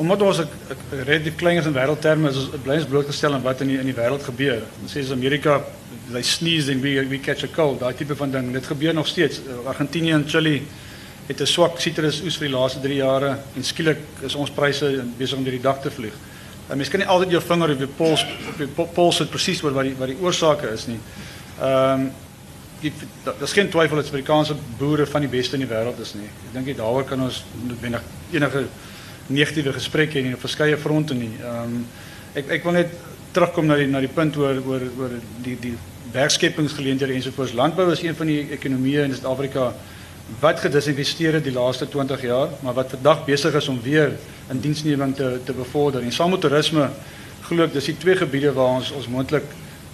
omdat ons 'n relatief klein is in wêreldterme is bly ons blootgestel aan wat in die, in die wêreld gebeur. Ons sê as Amerika they sneeze and we we catch a cold. Daai tipe van ding. Dit gebeur nog steeds. Argentinië en Chili het 'n swak sitrus oes vir die laaste 3 jare en skielik is ons pryse besig om deur die dak te vlieg. En mens kan nie altyd jou vinger op die pols op die pols sit presies oor wat die wat die oorsake is nie. Ehm um, Daar's geen twyfel dat Suid-Afrikaanse boere van die beste in die wêreld is nie. Ek dink daaroor kan ons noodwendig enige negatiewe gesprekke en op verskeie fronte nie. Ehm um, ek ek wil net terugkom na die na die punt oor oor oor die die werkskepingsgeleenthede ensovoorts. Landbou is een van die ekonomieë in Suid-Afrika wat gedisinvesteer het die laaste 20 jaar, maar wat vandag besig is om weer in diensneming te te bevorder. En saam met toerisme glo ek dis die twee gebiede waar ons ons moontlik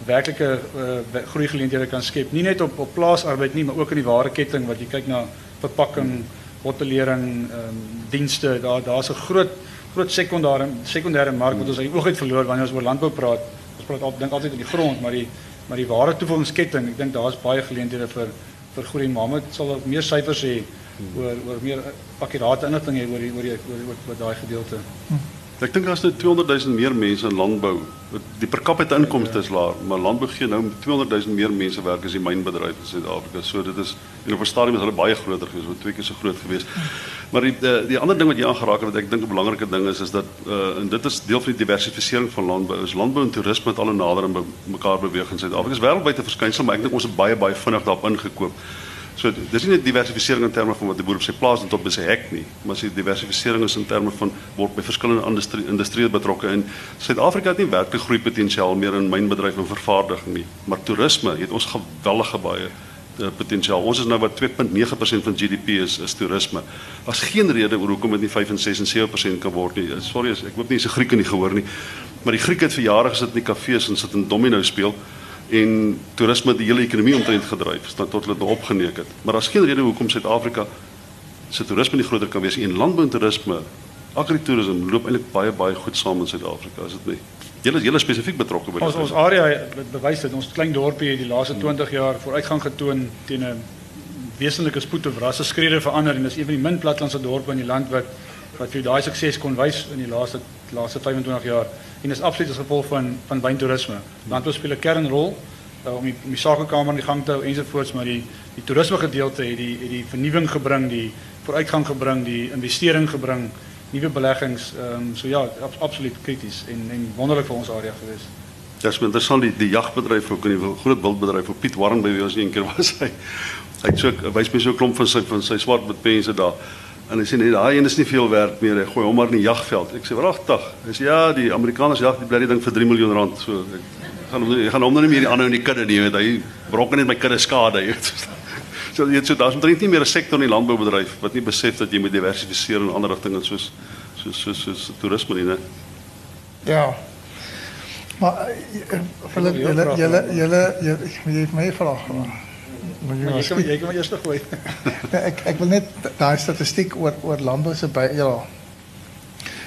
werklike uh, groei geleenthede kan skep. Nie net op op plaasarbeid nie, maar ook in die waardeketting wat jy kyk na verpakking hotellering ehm um, dienste daar daar's 'n groot groot sekondêre sekondêre mark wat ons uit oog uit verloor wanneer ons oor landbou praat. Ons praat altyd dink altyd oor die grond, maar die maar die ware toevoegingsketting, ek dink daar's baie geleenthede vir vir groei. Mohammed sal meer syfers hê oor oor meer akkurate inligting hê oor die oor die oor, oor, oor daai gedeelte. Hm. Ek dink daar's nou 200 000 meer mense in landbou. Die per capita inkomste is laag, maar landbou gee nou 200 000 meer mense werk as die mynbedryf in Suid-Afrika. So dit is en op 'n stadium is hulle baie groter geweest, wat twee keer so groot geweest. Maar die die, die ander ding wat jy aangeraak het wat ek dink 'n belangrike ding is is dat uh, en dit is deel van die diversifisering van landbou. Is landbou en toerisme het al nader aan mekaar beweeg in Suid-Afrika. Dit is wêreldwyd 'n verskynsel, maar ek dink ons het baie baie vinnig daarop ingekoop. So dis nie net diversifisering in terme van wat die boer op sy plaas en tot by sy hek nie, maar sy diversifisering is in terme van word by verskillende industrie industrieë betrokke in Suid-Afrika het nie werklik groei potensiaal meer in mynbedryf en vervaardiging nie, maar toerisme het ons geweldige baie uh, potensiaal. Ons is nou wat 2.9% van GDP is is toerisme. Daar's geen rede hoekom dit nie 5 en 6 en 7% kan word nie. Sorry as ek hoop nie se Grieke nie gehoor nie, maar die Grieke het vir jare gesit in die kafees en sit in domino speel en toerisme die hele ekonomie omtrent gedryf tot tot hulle opgeneek het. Maar daar's geen rede hoekom Suid-Afrika se toerisme nie groter kan wees. En landbou en toerisme, agritourisme loop eintlik baie baie goed saam in Suid-Afrika, is dit nie? Julle is julle spesifiek betrokke by dit. Ons ons area bewys dit ons klein dorpie het die laaste 20 jaar vooruitgang getoon teen 'n wesenlike spoed of rasse skrede verander en dis een van die min platlandse dorpe in die land wat wat vir daai sukses kon wys in die laaste laaste 25 jaar en is absoluut as gevolg van van wyntoerisme. Landbou speel 'n kernrol uh, om die om die sakekamer in die gang te hou ensovoorts, maar die die toerisme gedeelte het die het die vernuwing gebring, die vooruitgang gebring, die investering gebring, nuwe beleggings. Ehm um, so ja, ab, absoluut krities en en wonderlik vir ons area gewees. Ja, dis interessant die die jagbedryf ook in die groot wildbedryf op Piet Warren by wie ons een keer was hy. Hy het so wys my so 'n klomp van sy van sy swart met pense daar. En hy sê nee, daai een is nie veel werd meer. Hy gooi hom maar in die jagveld. Ek sê wragtig. Hy sê ja, die Amerikaners jag die blerrie ding vir 3 miljoen rand. So ek gaan hom ek gaan hom nou nie meer die ander in die kudde nie, weet hy. Brokke net my kudde skade, jy weet. So jy daar's omtrent nie meer 'n sektor in die landboubedryf wat nie besef dat jy moet diversifiseer in ander rigtinge soos soos soos soos toerisme nie, né? Ja. Maar vir julle julle julle jy het my vra gevra. Maar jy kan jy kan maar eers gooi. ek ek wil net daai statistiek oor oor landbou se by ja.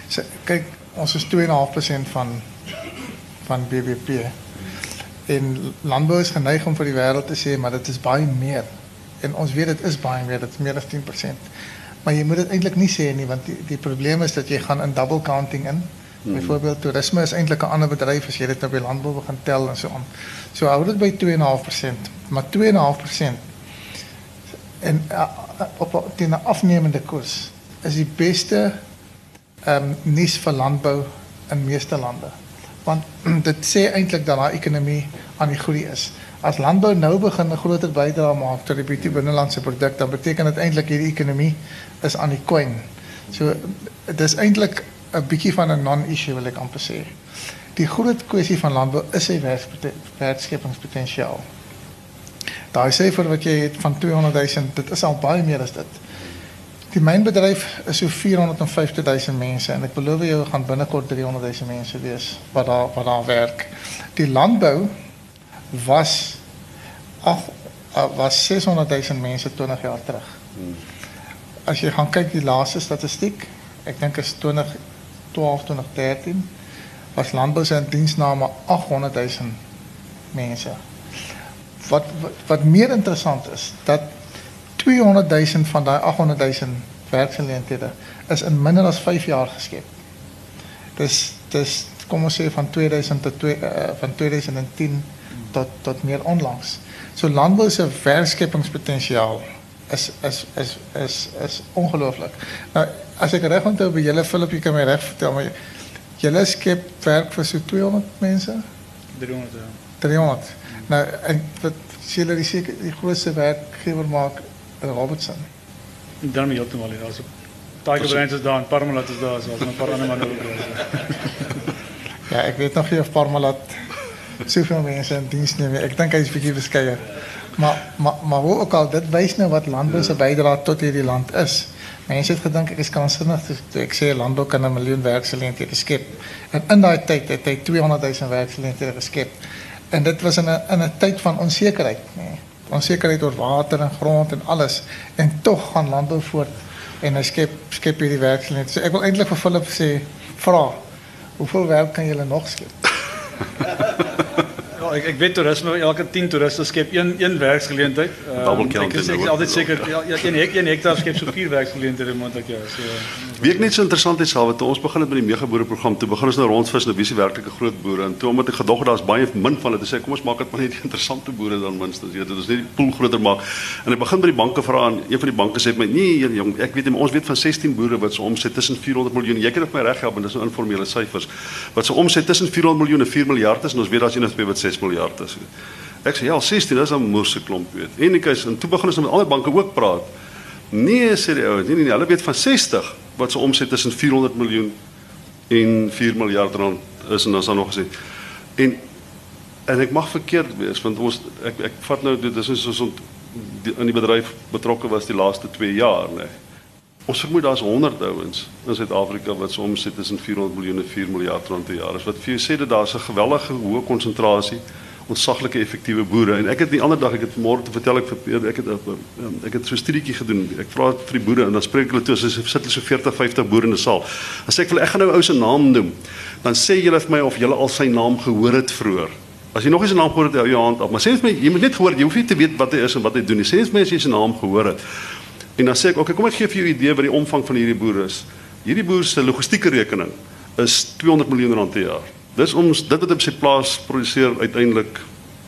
So, kyk, ons is 2.5% van van BBP. En landbou is geneig om vir die wêreld te sê maar dit is baie meer. En ons weet dit is baie meer, dit is meer as 10%. Maar jy moet dit eintlik nie sê nie want die die probleem is dat jy gaan in double counting in. Hmm. Byvoorbeeld toerisme is eintlik 'n ander bedryf as jy dit nou by landbou begin tel en so aan. So hou dit by 2.5%, maar 2.5% en uh, op die afnemende koers is die beste ehm um, nuus vir landbou in meeste lande. Want dit sê eintlik dat daai ekonomie aan die groei is. As landbou nou begin 'n groter bydrae maak tot die bruto binnelandse produk, dan beteken dit eintlik hierdie ekonomie is aan die kwyn. So dis eintlik 'n bietjie van 'n non-issue wil ek amper sê. Die groot kwessie van landbou is sy werkskepingspotensiaal. Daai syfer wat jy het van 200 000, dit is al baie meer as dit. Die mynbedryf is so 450 000 mense en ek belowe jou gaan binnekort 300 000 mense wees wat daar wat daar werk. Die landbou was ag was 600 000 mense 20 jaar terug. As jy gaan kyk die laaste statistiek, ek dink is 20 12 2013 was landbou se diensname 800 000 mense. Wat, wat wat meer interessant is dat 200 000 van daai 800 000 werksgeleenthede is in minder as 5 jaar geskep. Dis dis kom ons sê van 2000 tot 2 uh, van 2010 tot tot meer onlangs. So landbou se werkskepingspotensiaal is is is is is ongelooflik. Nou as ek reg onthou by julle Philip, jy kan my reg vertel maar julle skep werk vir so 200 mense? 300 ja. 300. Nou en wat sê julle die seker die grootste werkgewer maak in Robertson? En dan met jou al also Tiger Brands is daar en Parmalat is daar so 'n paar ander manne ook. ja, ek weet nog nie of Parmalat soveel mense in diens neem nie. Ek dink hy is bietjie beskeie. Maar maar maar hoe ook al dit wys nou wat landbou se bydrae tot hierdie land is. Mense het gedink ek is kansinnig toe ek sê landbou kan 'n miljoen werksgeleenthede skep. En in daai tyd het hy 200 000 werksgeleenthede geskep. En dit was in 'n in 'n tyd van onsekerheid, nee. Onsekerheid oor water en grond en alles en tog gaan landbou voort en hy skep skep hierdie werksgeleenthede. So ek wil eintlik vir Philip sê vra hoeveel werk kan julle nog skep? Ja, Ja, ek ek weet toerisme elke 10 toeriste skep een een werksgeleentheid. Count ek is ek is altyd seker ja, ja, een hek een hektaar skep so vier werksgeleenthede moontlik ja. So Wie ek net so interessant is alwe toe ons begin het met die megaboere program, toe begin ons nou rondvis nou wie se werklike groot boere en toe omdat ek gedog het daar's baie min van toe sê kom ons maak dit maar net interessante boere dan minstens, jy weet, dit is net die pool groter maak. En ek begin by die banke vra en een van die banke sê my, "Nee, jong, ek weet ons weet van 16 boere wat se omset tussen 400 miljoen. Jy kan dit my reg help en dis nou informele syfers. Wat se omset tussen 400 miljoen en 4 miljard is en ons weet daar's een of twee wat 6 miljard is. Ek sê ja, 16 is 'n moerse klomp weet. En ek is en toe begin ons nou met ander banke ook praat. Nee, sê die ouens, nee nee nee, hulle weet van 60 wat se omset tussen 400 miljoen en 4 miljard rand is en dan is daar nog gesê. En en ek mag verkeerd wees want ons ek ek vat nou dit is ons die, in die bedryf betrokke was die laaste 2 jaar, nê. Nee. Ons vermoed daar's 100 ouens in Suid-Afrika wat se omset tussen 400 miljoen en 4 miljard rand per jaar is. Wat vir jou sê dat daar's 'n geweldige hoë konsentrasie ontsaglike effektiewe boere en ek het die ander dag ek het môre te vertel ek vir ek het ehm, ek het so 'n studietjie gedoen. Ek vra vir die boere en dan spreek hulle toe as sit hulle so 40, 50 boere in 'n saal. Dan sê ek vir hulle ek gaan nou ou se naam noem. Dan sê julle vir my of julle al sy naam gehoor het vroeër. As jy nog nie sy naam gehoor het, hou jou hand op. Maar sê vir my, jy moet net gehoor, jy hoef nie te weet wat hy is en wat hy doen nie. Sê vir my as jy sy naam gehoor het. En dan sê ek, okay, kom ek gee vir jou 'n idee wat die omvang van hierdie boere is. Hierdie boer se logistieke rekening is 200 miljoen rand per jaar. Dis om dit wat op sy plaas produseer uiteindelik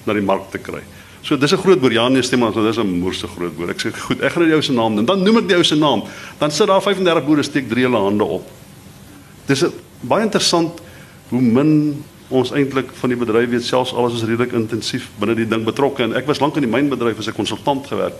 na die mark te kry. So dis 'n groot boer. Ja nee, stem maar, dis 'n moerse groot boer. Ek sê goed, ek gaan nou die ou se naam noem. Dan noem ek die ou se naam. Dan sit daar 35 boere steek drie hulle hande op. Dis baie interessant hoe min ons eintlik van die bedryf weet selfs alles is redelik intensief binne die ding betrokke en ek was lank in die mynbedryf as 'n konsultant gewerk.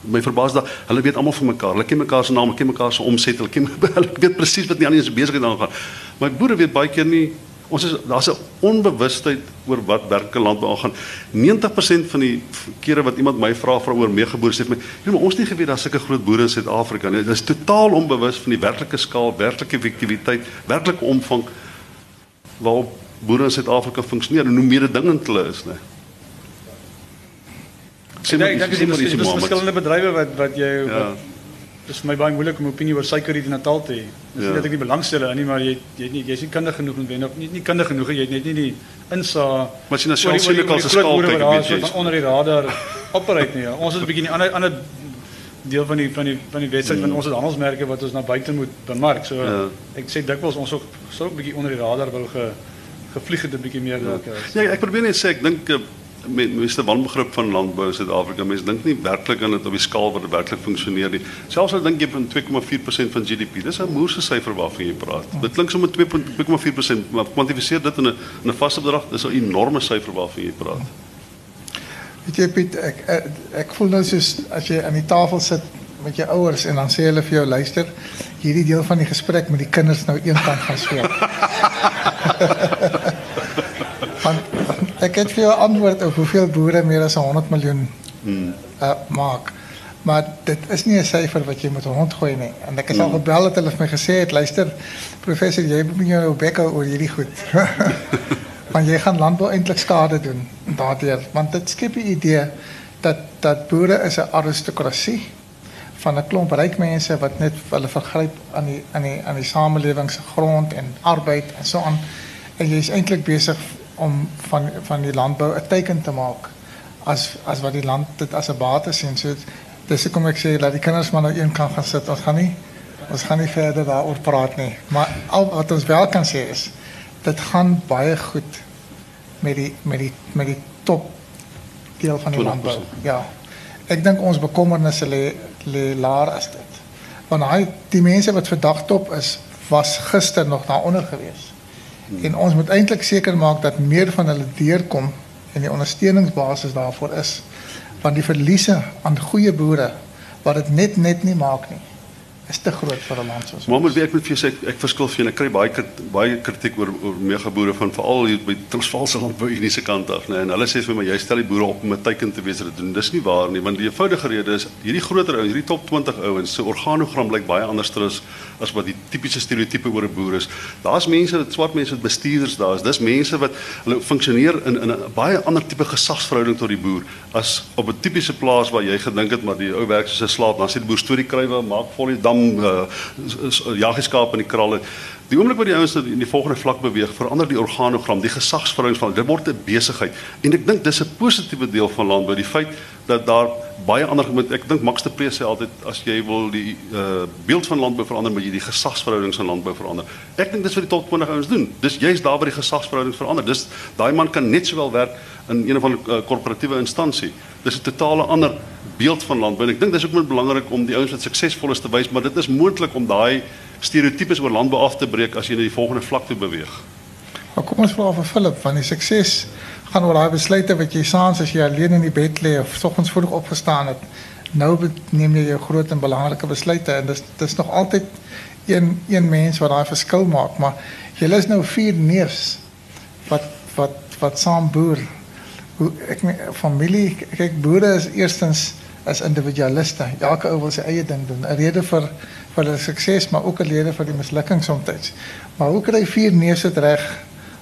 My verbaas dat hulle weet almal van mekaar. Hulle ken mekaar se name, ken mekaar se omset, hulle ken hulle weet presies wat die ander is besig aan gaan. Maar boere weet baie keer nie ons is daar's 'n onbewustheid oor wat werklike landbou aangaan. 90% van die kere wat iemand my vra vra oor meegeboere sê vir my, "Ja, maar ons nie geweet daar's sulke groot boere in Suid-Afrika nie." Dit is totaal onbewus van die werklike skaal, werklike effektiwiteit, werklike omvang waarop boere in Suid-Afrika funksioneer en hoe mededingend hulle is, né? Ek ek dink dis dis verskillende bedrywe wat wat jy Ja. wat dis vir my baie moeilik om 'n opinie oor suiker hier in Natal te hê. Dis Ja. nie dat ek nie belangstel aan nie, maar jy jy het nie jy's nie kundig genoeg of nie nie kundig genoeg, jy het net nie die insa Maar as jy na oor die- oor die- selfsienlik oor as die 'n groot skaal kyk, van onder die radar operate nie. Ja. Ons is 'n bietjie 'n ander ander deel van die van die van die wedstryd want ons het handelsmerke wat ons na buite moet bemark. So. Ja. ek sê dikwels ons ook sou ook 'n bietjie onder die radar wou ge gevlieg het 'n bietjie meer dalk. Ja. Ja, ek probeer net sê ek dink met meeste wanbegrip van landbou in Suid-Afrika. Mense dink nie werklik aan dit op die skaal wat dit werklik funksioneer nie. Selfs al dink jy van 2,4% van GDP. Dis 'n moerse syfer waarvan jy praat. Dit klink sommer 2,4%, maar kwantifiseer dit in 'n in 'n vaste bedrag, dis 'n enorme syfer waarvan jy praat. Weet jy Piet, ek ek, ek voel nou soos as jy aan die tafel sit met jou ouers en dan sê hulle vir jou luister, hierdie deel van die gesprek met die kinders nou eenkant gaan speel. Want het vir jou antwoord op hoeveel boere meer as 100 miljoen hmm. uh, maak. Maar dit is nie 'n syfer wat jy moet rondgooi nie. En ek is al gebel het hulle vir my gesê het, luister professor, jy moet jou bek hou oor hierdie goed. want jy gaan landbou eintlik skade doen daardeur want dit skep die idee dat dat boere is 'n aristokrasie van 'n klomp ryk mense wat net hulle vergryp aan die aan die aan die samelewing se grond en arbeid en so aan en jy is eintlik besig om van van die landbou 'n teken te maak as as wat die land dit as 'n bate sien so dis hoekom ek sê dat die kinders maar nou een kan gaan sit ons gaan nie ons gaan nie verder daaroor praat nie maar al wat ons wel kan sê is dit gaan baie goed met die met die met die top deel van die 20%. landbou. Ja. Ek dink ons bekommernisse lê lê laer as dit. Want hy die mense wat vandag top is, was gister nog daaronder gewees. Hmm. En ons moet eintlik seker maak dat meer van hulle deurkom en die ondersteuningsbasis daarvoor is. Want die verliese aan goeie boere wat dit net net nie maak nie, is te groot vir 'n land soos ons. weet ek moet vir jou sê ek, ek verskil vir jou. Ek kry baie baie kritiek oor oor megaboere van veral hier by Transvaalse landbou Unie se kant af, né? En hulle sê vir my jy stel die boere op om 'n teiken te wees dat dit doen. Dis nie waar nie, want die eenvoudige rede is hierdie groter ouens, hierdie top 20 ouens se organogram lyk baie anders as as wat die tipiese stereotipe oor 'n boer is. Daar's mense, wat swart mense wat bestuurders daar is. Dis mense wat hulle funksioneer in in 'n baie ander tipe gesagsverhouding tot die boer as op 'n tipiese plaas waar jy gedink het maar die ou werk soos 'n slaaf, dan sê die boer storie krywe, maak vol die dam uh, jaggeskaap in die kralle. Die oomblik wat die ouens in die volgende vlak beweeg, verander die organogram, die gesagsverhoudings van dit word 'n besigheid. En ek dink dis 'n positiewe deel van landbou, die feit dat daar baie ander moet ek dink Max de Pre sê altyd as jy wil die uh beeld van landbou verander, moet jy die gesagsverhoudings in landbou verander. Ek dink dis wat die top 20 ouens doen. Dis juist daar waar die gesagsverhoudings verander. Dis daai man kan net sowel werk in een of ander uh, korporatiewe instansie. Dis 'n totale ander beeld van landbou. En ek dink dis ook baie belangrik om die ouens wat suksesvol is te wys, maar dit is moontlik om daai stereotypes oor landbou af te breek as jy na die volgende vlak toe beweeg. Maar kom ons vra vir Philip van die sukses gaan oor daai besluite wat jy saans as jy alleen in die bed lê of soggens vroeg opgestaan het. Nou neem jy jou groot en belangrike besluite en dis dis nog altyd een een mens wat daai verskil maak, maar jy is nou vier neefs wat wat wat saam boer. Hoe ek familie kyk boere is eerstens as individualiste. Elke ou wil sy eie ding doen. 'n Rede vir vir hulle sukses, maar ook 'n rede vir die mislukking soms. Maar hoe kry vier neefs dit reg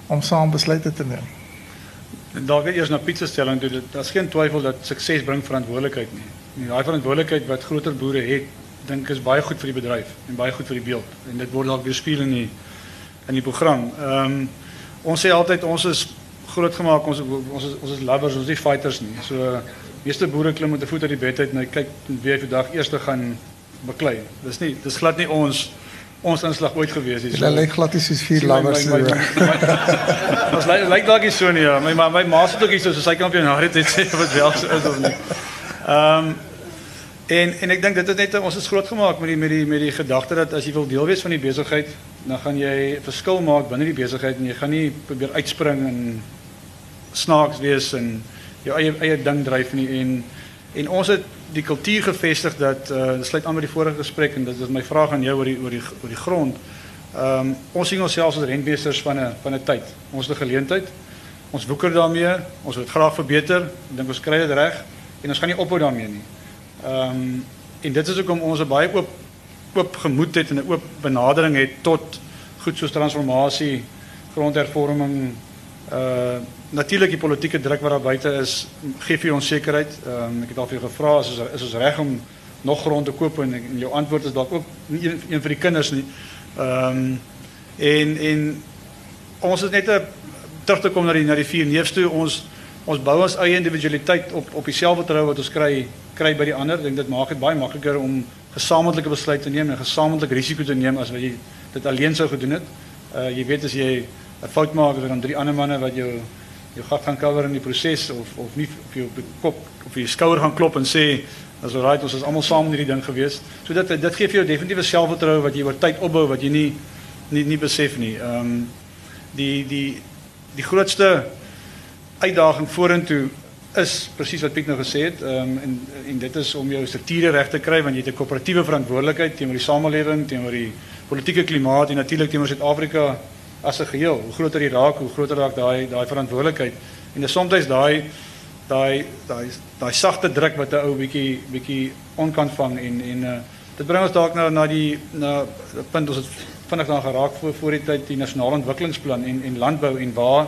om saam besluite te neem? En weer eers na pizza stelling toe. Daar's geen twyfel dat sukses bring verantwoordelikheid nie. En daai verantwoordelikheid wat groter boere het, dink is baie goed vir die bedryf en baie goed vir die beeld. En dit word dalk weer speel in die in die program. Ehm um, ons sê altyd ons is groot gemaak ons ons is ons is lovers, ons is nie fighters nie. So meeste boere klim met 'n voet uit die bed uit en hy kyk wie hy vandag eers gaan beklei. Dis nie dis glad nie ons ons inslag ooit gewees. So, Hulle lyk glad nie soos vier lovers nie. Ons lyk lyk dalk nie so nie. Ja. My ma my ma sê ook iets soos sy kan op jou na dit sê wat wel so is of nie. Ehm um, en en ek dink dit is net ons is groot gemaak met die met die met die gedagte dat as jy wil deel wees van die besigheid, dan gaan jy verskil maak binne die besigheid en jy gaan nie probeer uitspring en snaaks wees en jou eie eie ding dryf nie en en ons het die kultuur gevestig dat uh sluit aan met die vorige gesprek en dit is my vraag aan jou oor die oor die oor die grond. Ehm um, ons sien onsself as rentmeesters van 'n van 'n tyd. Ons het 'n geleentheid. Ons woeker daarmee. Ons wil dit graag verbeter. Ek dink ons kry dit reg en ons gaan nie ophou daarmee nie. Ehm um, en dit is hoekom ons 'n baie oop oop gemoed het en 'n oop benadering het tot goed soos transformasie, grondhervorming, uh natuurlik die politieke druk wat daar buite is, gee vir ons sekerheid. Ehm um, ek het al vir jou gevra as is, is ons reg om nog grond te koop en, en jou antwoord is dalk ook nie een, een vir die kinders nie. Ehm um, en en ons is net 'n terug te kom na die na die vier neefs toe. Ons ons bou ons eie individualiteit op op die selfvertroue wat ons kry kry by die ander. Ek dink dit maak dit baie makliker om gesamentlike besluite te neem en gesamentlike risiko te neem as wat jy dit alleen sou gedoen het. Uh jy weet as jy 'n fout maak as dan drie ander manne wat jou jou gat gaan cover in die proses of of nie op jou kop of jou skouer gaan klop en sê as all right ons is almal saam in hierdie ding gewees. So dit dit gee vir jou definitiewe selfvertroue wat jy oor tyd opbou wat jy nie nie nie besef nie. Ehm um, die die die grootste uitdaging vorentoe is presies wat Piet nou gesê het. Ehm um, en en dit is om jou strukture reg te kry want jy het 'n koöperatiewe verantwoordelikheid teenoor die samelewing, teenoor die politieke klimaat en natuurlik teenoor Suid-Afrika as 'n geheel. Hoe groter die raak, hoe groter raak daai daai verantwoordelikheid. En dis soms daai daai daai daai sagte druk wat 'n ou bietjie bietjie onkant vang en en uh, dit bring ons dalk nou na die na punt ons het vinnig dan geraak voor voor die tyd die nasionale ontwikkelingsplan en en landbou en waar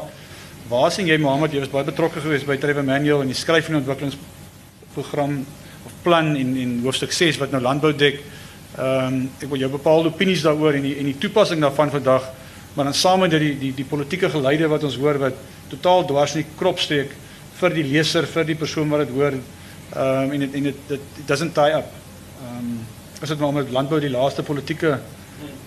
waar sien jy Mohammed jy was baie betrokke geweest by Trevor Manuel en die skryf van die ontwikkelingsprogram of plan en en hoofstuk 6 wat nou landbou dek. Ehm um, ek wil jou bepaalde opinies daaroor en die en die toepassing daarvan vandag maar dan saam met die die die politieke geleide wat ons hoor wat totaal dwars die krop steek die leser, vir die persoon wat dit hoor. Ehm en dit en doesn't tie up. Um, is dit maar met landbou die laaste politieke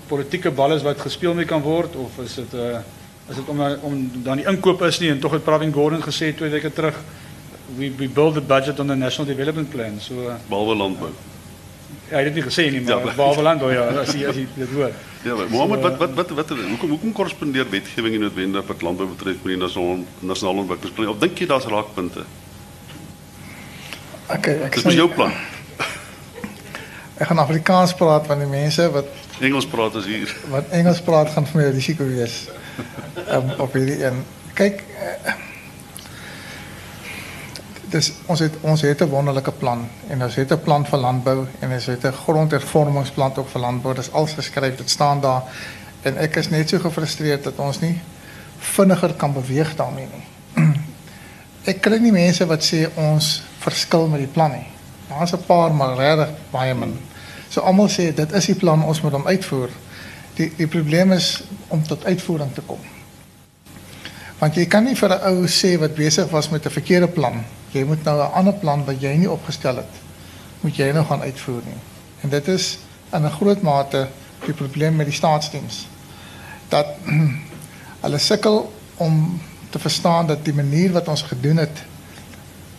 politieke bal is wat gespeel mee kan word of is uh, eh, is dit om om dan die inkoop is nie en tog het Pravin Gordhan gesê twee weke terug we build the budget on the national development plan. So uh, hy het dit nie gesê nie, maar ja, behalwe landbou ja, as jy as jy dit hoor. Ja, maar Mohammed, wat wat wat wat hoekom hoekom korrespondeer wetgewing nie noodwendig wat landbou betref met die nasionale nasionale ontwikkelingsplan? Of dink jy daar's raakpunte? Okay, ek sê jou plan. Ek gaan Afrikaans praat van die mense wat Engels praat as hier. Wat Engels praat gaan vir my risiko wees. Um, op hierdie een. Kyk, uh, dis ons het ons het 'n wonderlike plan en ons het 'n plan vir landbou en ons het 'n grondhervormingsplan ook vir landbou. Dit is al geskryf, dit staan daar. En ek is net so gefrustreerd dat ons nie vinniger kan beweeg daarmee nie. ek kry nie mense wat sê ons verskil met die plan nie. Daar's 'n paar maar regtig baie min. So almal sê dit is die plan, ons moet hom uitvoer. Die die probleem is om tot uitvoering te kom. Want jy kan nie vir 'n ou sê wat besig was met 'n verkeerde plan, jy moet nou 'n ander plan wat jy nie opgestel het, moet jy nou gaan uitvoer nie. En dit is in 'n groot mate die probleem met die staatsdiens. Dat hulle sukkel om te verstaan dat die manier wat ons gedoen het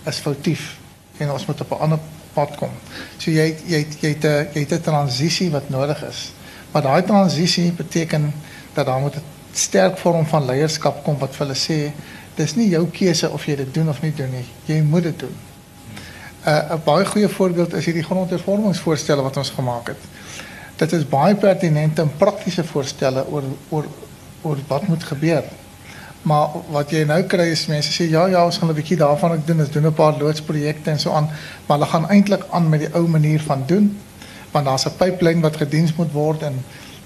is foutief en ons moet op 'n ander pad kom. So jy jy jy het 'n jy het 'n transisie wat nodig is. Maar daai transisie beteken dat daar moet 'n sterk vorm van leierskap kom wat vir hulle sê dis nie jou keuse of jy dit doen of nie doen nie. Jy moet dit doen. 'n uh, 'n baie goeie voorbeeld is hierdie grondhervormingsvoorstelle wat ons gemaak het. Dit is baie pertinente en praktiese voorstelle oor oor oor wat moet gebeur. Maar wat jy nou kry is mense sê ja ja ons gaan 'n bietjie daarvan ek doen, ons doen 'n paar loodsprojekte en so aan, maar hulle gaan eintlik aan met die ou manier van doen want daar's 'n pipeline wat gediens moet word en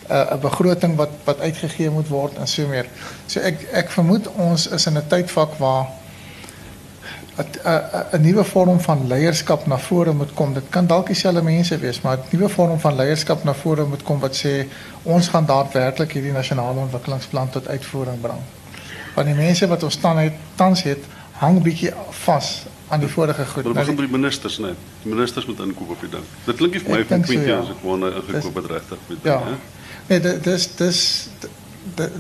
'n uh, 'n begroting wat wat uitgegee moet word en so meer. So ek ek vermoed ons is in 'n tydvak waar 'n 'n nuwe vorm van leierskap na vore moet kom. Dit kan dalk dieselfde mense wees, maar 'n nuwe vorm van leierskap na vore moet kom wat sê ons gaan daadwerklik hierdie nasionale ontwikkelingsplan tot uitvoering bring. Want die mense wat ons staan het tans het hang bietjie vas aan die vorige goed. Hulle begin by die ministers net. Die ministers moet inkoop op die ding. Dit klink nie vir my van Quinty as ek nou ingekoop het regtig met Ja. Nee, dit dis dis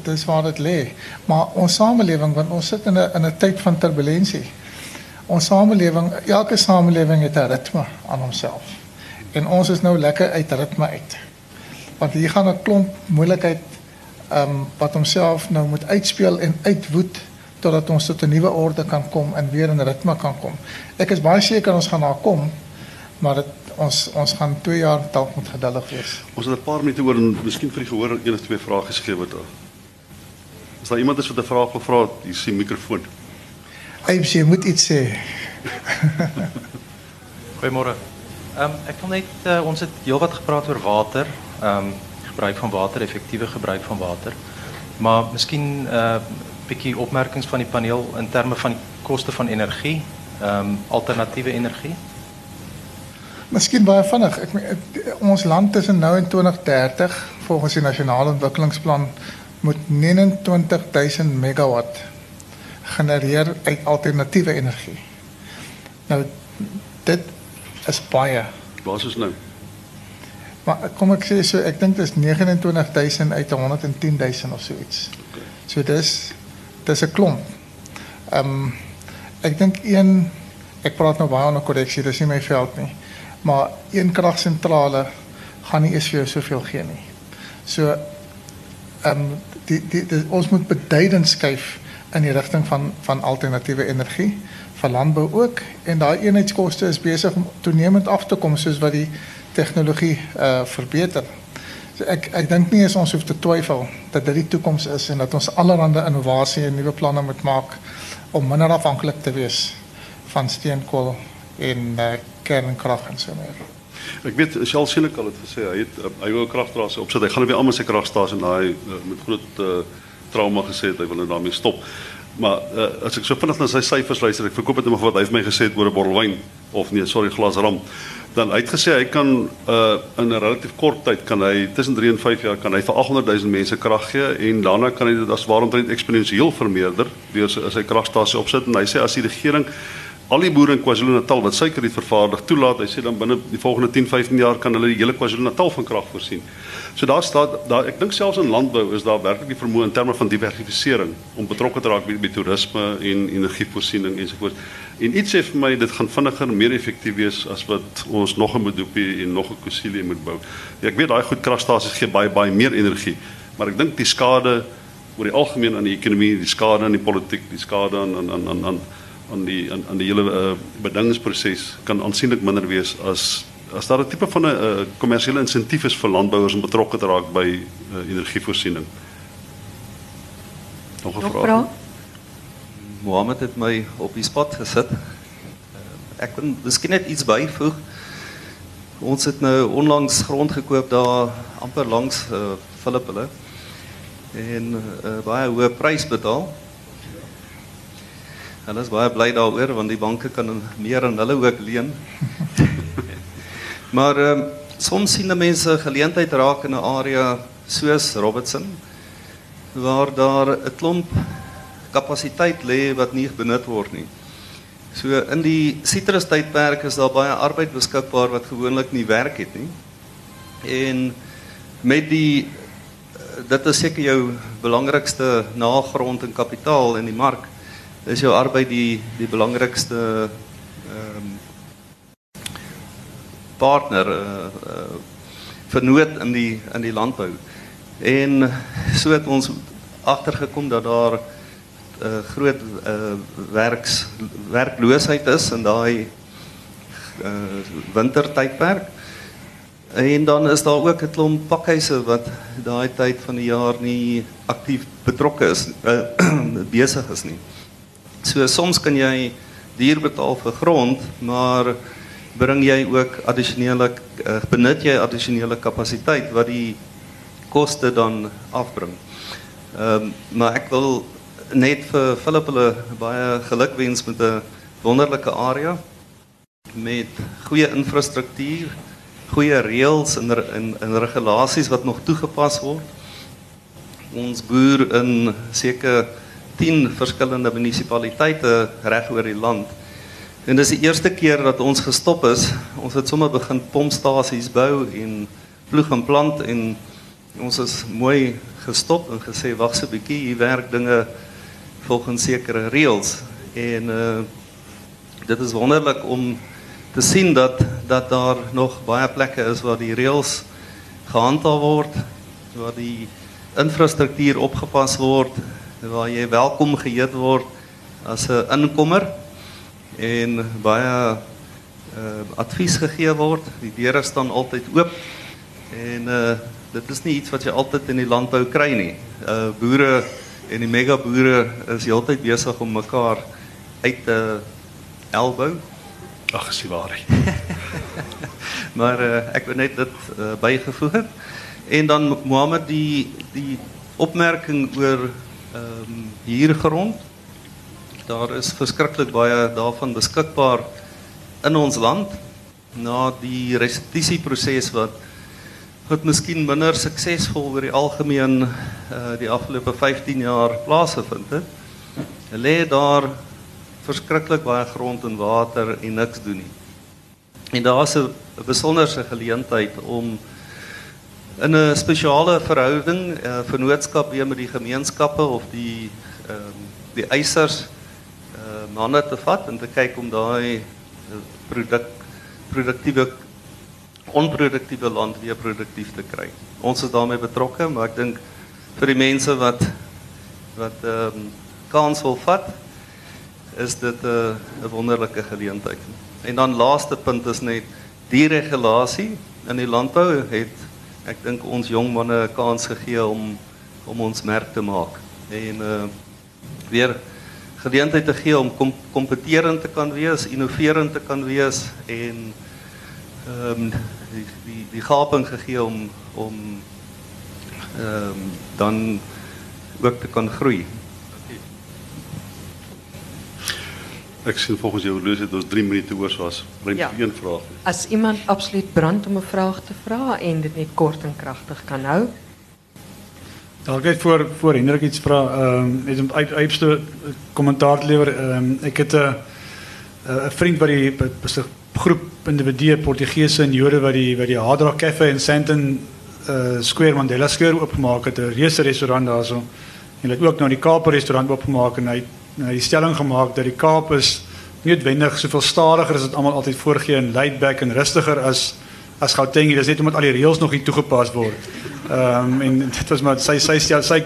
dis waar dit lê. Maar ons samelewing want ons sit in 'n in 'n tyd van turbulensie. Ons samelewing, elke samelewing het 'n ritme aan homself. En ons is nou lekker uit ritme uit. Want hier gaan 'n klomp moeilikheid ehm um, wat homself nou moet uitspeel en uitwoed totdat ons tot 'n nuwe orde kan kom en weer in ritme kan kom. Ek is baie seker ons gaan daar kom, maar dit ons ons gaan 2 jaar dalk moet geduldig wees. Ons het 'n paar minute oor en miskien vir die gehoor een of twee vrae gegee wat daar. As daar iemand is wat 'n vraag wil vra, hier is die mikrofoon. Aibs, jy moet iets sê. Goeiemôre. Ehm um, ek wil net uh, ons het heelwat gepraat oor water, ehm um, gebruik van water, effektiewe gebruik van water. Maar miskien 'n uh, bietjie opmerkings van die paneel in terme van die koste van energie, ehm um, alternatiewe energie. Miskien baie vinnig. Ek, ek ons land tussen nou en 2030 volgens die nasionale ontwikkelingsplan moet 29000 megawatt genereer uit alternatiewe energie. Nou dit is baie. Waar is ons nou? Maar kom ek sê so ek dink dit is 29000 uit 110000 of so iets. Okay. So dis dis 'n klomp. Ehm um, ek dink een ek praat nou baie onder korreksie, dis nie my veld nie. Maar een kragsentrale gaan nie eens vir jou soveel gee nie. So ehm um, die, die die ons moet beduidend skuif in die rigting van van alternatiewe energie vir landbou ook en daai eenheidskoste is besig om toenemend af te kom soos wat die tegnologie uh verbeter. So ek ek dink nie ons hoef te twyfel dat dit die toekoms is en dat ons allerlei innovasie en nuwe planne moet maak om minder afhanklik te wees van steenkool en uh, kernkrag en so meer. Ek weet Shell Silicon het gesê hy het uh, hy wou 'n kragstasie opsit. Hy gaan nou weer almal sy kragstasie en daai uh, met groot uh, trauma gesê het hy wil daarmee stop. Maar uh, as ek so vinnig na sy syfers luister, ek verkoop dit net maar wat hy vir my gesê het oor 'n bottel wyn of nee, sorry, glas ram. Dan hy het gesê hy kan uh, in 'n relatief kort tyd kan hy tussen 3 en 5 jaar kan hy vir 800 000 mense krag gee en daarna kan hy dit as waaromtrent eksponensieel vermeerder deur sy kragstasie opsit en hy sê as die regering al die boere in KwaZulu-Natal wat suikerriet vervaardig toelaat, hy sê dan binne die volgende 10, 15 jaar kan hulle die hele KwaZulu-Natal van krag voorsien. So daar staan daar ek dink selfs in landbou is daar werklik die vermoë in terme van diversifisering om betrokke te raak by, by toerisme en energievoorsiening ensovoorts. En iets sê vir my dit gaan vinniger en meer effektief wees as wat ons nog 'n Medupi en nog 'n Kusile moet bou. Ek weet daai goed kragstasies gee baie baie meer energie, maar ek dink die skade oor die algemeen aan die ekonomie, die skade aan die politiek, die skade aan aan aan aan, aan aan die aan, aan die hele uh, bedingingsproses kan aansienlik minder wees as as daar 'n tipe van 'n uh, kommersiële insentief is vir landbouers om betrokke te raak by uh, energievoorsiening. Nog 'n vraag? vraag? Mohammed het my op die spot gesit. Ek wil miskien net iets byvoeg. Ons het nou onlangs grond gekoop daar amper langs uh, Philip hulle en uh, baie hoë prys betaal. Hulle is baie bly daaroor want die banke kan meer aan hulle ook leen. maar ehm um, soms sien mense geleentheid raak in 'n area soos Robertson waar daar 'n klomp kapasiteit lê wat nie benut word nie. So in die sitrus tydperk is daar baie arbeid beskikbaar wat gewoonlik nie werk het nie. En met die dit is seker jou belangrikste nagrond en kapitaal in die mark. Is jou arbeid die die belangrikste ehm partner uh, uh, in die in die landbou. En so het ons agtergekom dat daar uh, groot werks werkloosheid is in daai uh, wintertydperk. En dan is daar ook 'n klomp pakhuise wat daai tyd van die jaar nie aktief betrokke is besig is nie. So soms kan jy duur betaal vir grond, maar bring jy ook addisionele uh, benut jy addisionele kapasiteit wat die koste dan afbring. Ehm maar ek wil net vir Philip hulle baie geluk wens met 'n wonderlike area met goeie infrastruktuur, goeie reëls en en regulasies wat nog toegepas word. Ons boer in seker 10 verskillende munisipaliteite reg oor die land. En dis die eerste keer dat ons gestop is. Ons het sommer begin pompstasies bou en ploeg en plant en ons is mooi gestop en gesê wag 'n bietjie, hier werk dinge volgens sekere reëls en uh dit is wonderlik om te sien dat dat daar nog baie plekke is waar die reëls gehandhaaf word, waar die infrastruktuur opgepas word, waar jy welkom geheet word as 'n inkomer en baie uh advies gegee word. Die deure staan altyd oop en uh dit is nie iets wat jy altyd in die landbou kry nie. Uh boere en die mega boere is heeltyd besig om mekaar uit te elbou. Ag, is waar. maar uh, ek net dit uh, bygevoeg het. En dan Mohammed die die opmerking oor ehm um, hiergrond. Daar is verskriklik baie daarvan beskikbaar in ons land na die restituisieproses wat wat miskien minder suksesvol oor die algemeen uh die afgelope 15 jaar plaasgevind het. Lê daar verskriklik baie grond en water en niks doen nie. En daar's 'n besonderse geleentheid om in 'n spesiale verhouding, 'n uh, vennootskap weer met die gemeenskappe of die ehm um, die eisers uh manne te vat en te kyk om daai produk produktiewe onproduktiewe land weer produktief te kry. Ons is daarmee betrokke, maar ek dink vir die mense wat wat ehm um, kans wil vat, is dit 'n uh, 'n wonderlike geleentheid. En dan laaste punt is net die regulasie in die landbou het ek dink ons jong manne 'n kans gegee om om ons merk te maak en uh weer geleentheid te gee om kom, kompeterend te kan wees, innoverend te kan wees en ehm um, die die die gaping gegee om om ehm um, dan ook te kan groei. Ek sien volgens jou horlosie het ons 3 minute oor so as ruimte Ja. vir een vraag. As iemand absoluut brand om 'n vraag te vra en dit net kort en kragtig kan hou. Dalk net voor voor Hendrik iets vra, ehm um, net om uit uitste kommentaar te lewer. Ehm um, ek het 'n 'n vriend wat die groep individue Portugese en Jode wat die wat die Hard Rock Cafe in Sandton uh Square Mandela Square oopgemaak het, 'n reuse restaurant daarso. En hulle het ook nou die Kaap restaurant oopgemaak en hy nou die stelling gemaak dat die Kaap is noodwendig soveel stadiger as dit almal altyd voorgee en laid back en rustiger as as Gauteng. Dit is net omdat al die reëls nog nie toegepas word. Ehm um, en dit was maar sy sy stel sy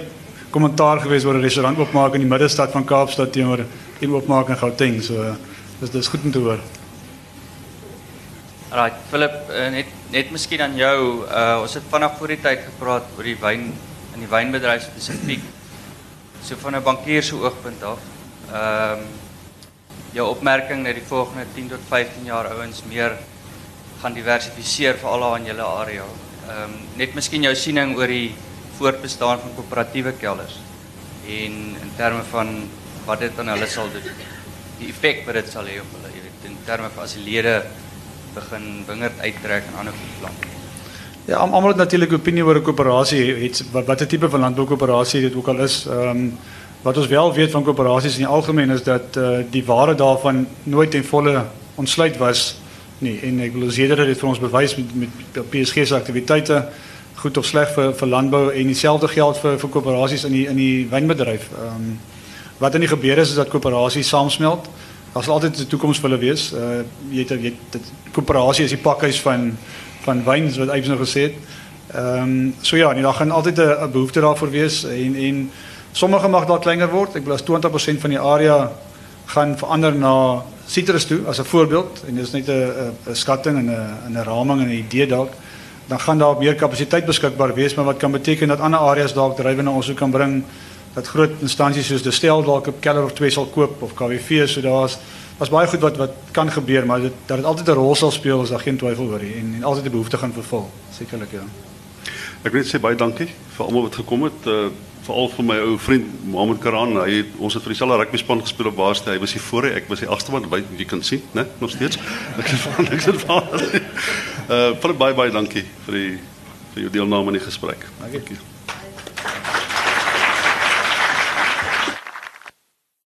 kommentaar geweest oor 'n restaurant oopmaak in die middestad van Kaapstad teenoor een oopmaak in Gauteng. So dis dis goed om te hoor. Right, Philip, uh, net net miskien aan jou. Uh ons het vanaf voor die tyd gepraat oor die wyn in die wynbedryf spesifiek. So van 'n bankier se oogpunt af. Ehm um, jou opmerking dat die volgende 10 tot 15 jaar ouens meer gaan diversifiseer vir al aan julle area. Ehm um, net miskien jou siening oor die voortbestaan van koöperatiewe kelders en in terme van wat dit aan hulle sal doen. Die effek wat dit sal hê op hulle, jy weet, in terme van as die lede begin wingerd uittrek en ander goed plant. Ja, almal het natuurlik 'n opinie oor 'n koöperasie, het wat watter tipe van landboukoöperasie dit ook al is. Ehm um, wat ons wel weet van koöperasies in die algemeen is dat uh, die waarde daarvan nooit ten volle ontsluit was nie. En ek Zeder het dit vir ons bewys met met PSG se aktiwiteite goed of sleg vir vir landbou en dieselfde geld vir vir koöperasies in die in die wynbedryf. Ehm um, wat in die gebeur is is dat koöperasies saamsmelt. Daar sal altyd 'n toekoms vir hulle wees. Uh jy het jy koöperasie is die pakhuis van van wyn wat Yves nou gesê het. Ehm um, so ja, nee, daar gaan altyd 'n behoefte daarvoor wees en en sommige mag dalk kleiner word. Ek bedoel as 20% van die area gaan verander na sitrus toe as 'n voorbeeld en dis net 'n 'n 'n skatting en 'n 'n raming en 'n idee dalk dan gaan daar meer kapasiteit beskikbaar wees maar wat kan beteken dat ander areas dalk drywe na ons toe kan bring dat groot instansies soos Destel dalk 'n keller of twee sal koop of KWV so daar's daar's baie goed wat wat kan gebeur maar dit dat dit altyd 'n rol sal speel is daar geen twyfel oor nie en en altyd 'n behoefte gaan vervul sekerlik ja Ek wil net sê baie dankie vir almal wat gekom het. Uh veral vir my ou vriend Mohammed Karan. Hy het ons het vir dieselfde rugby span gespeel op Baarste. Hy was hier voor, ek was die agste man by jy kan sien, né? Nog steeds. Ek is van ek is van. Uh baie baie dankie vir die vir jou deelname aan die gesprek. dankie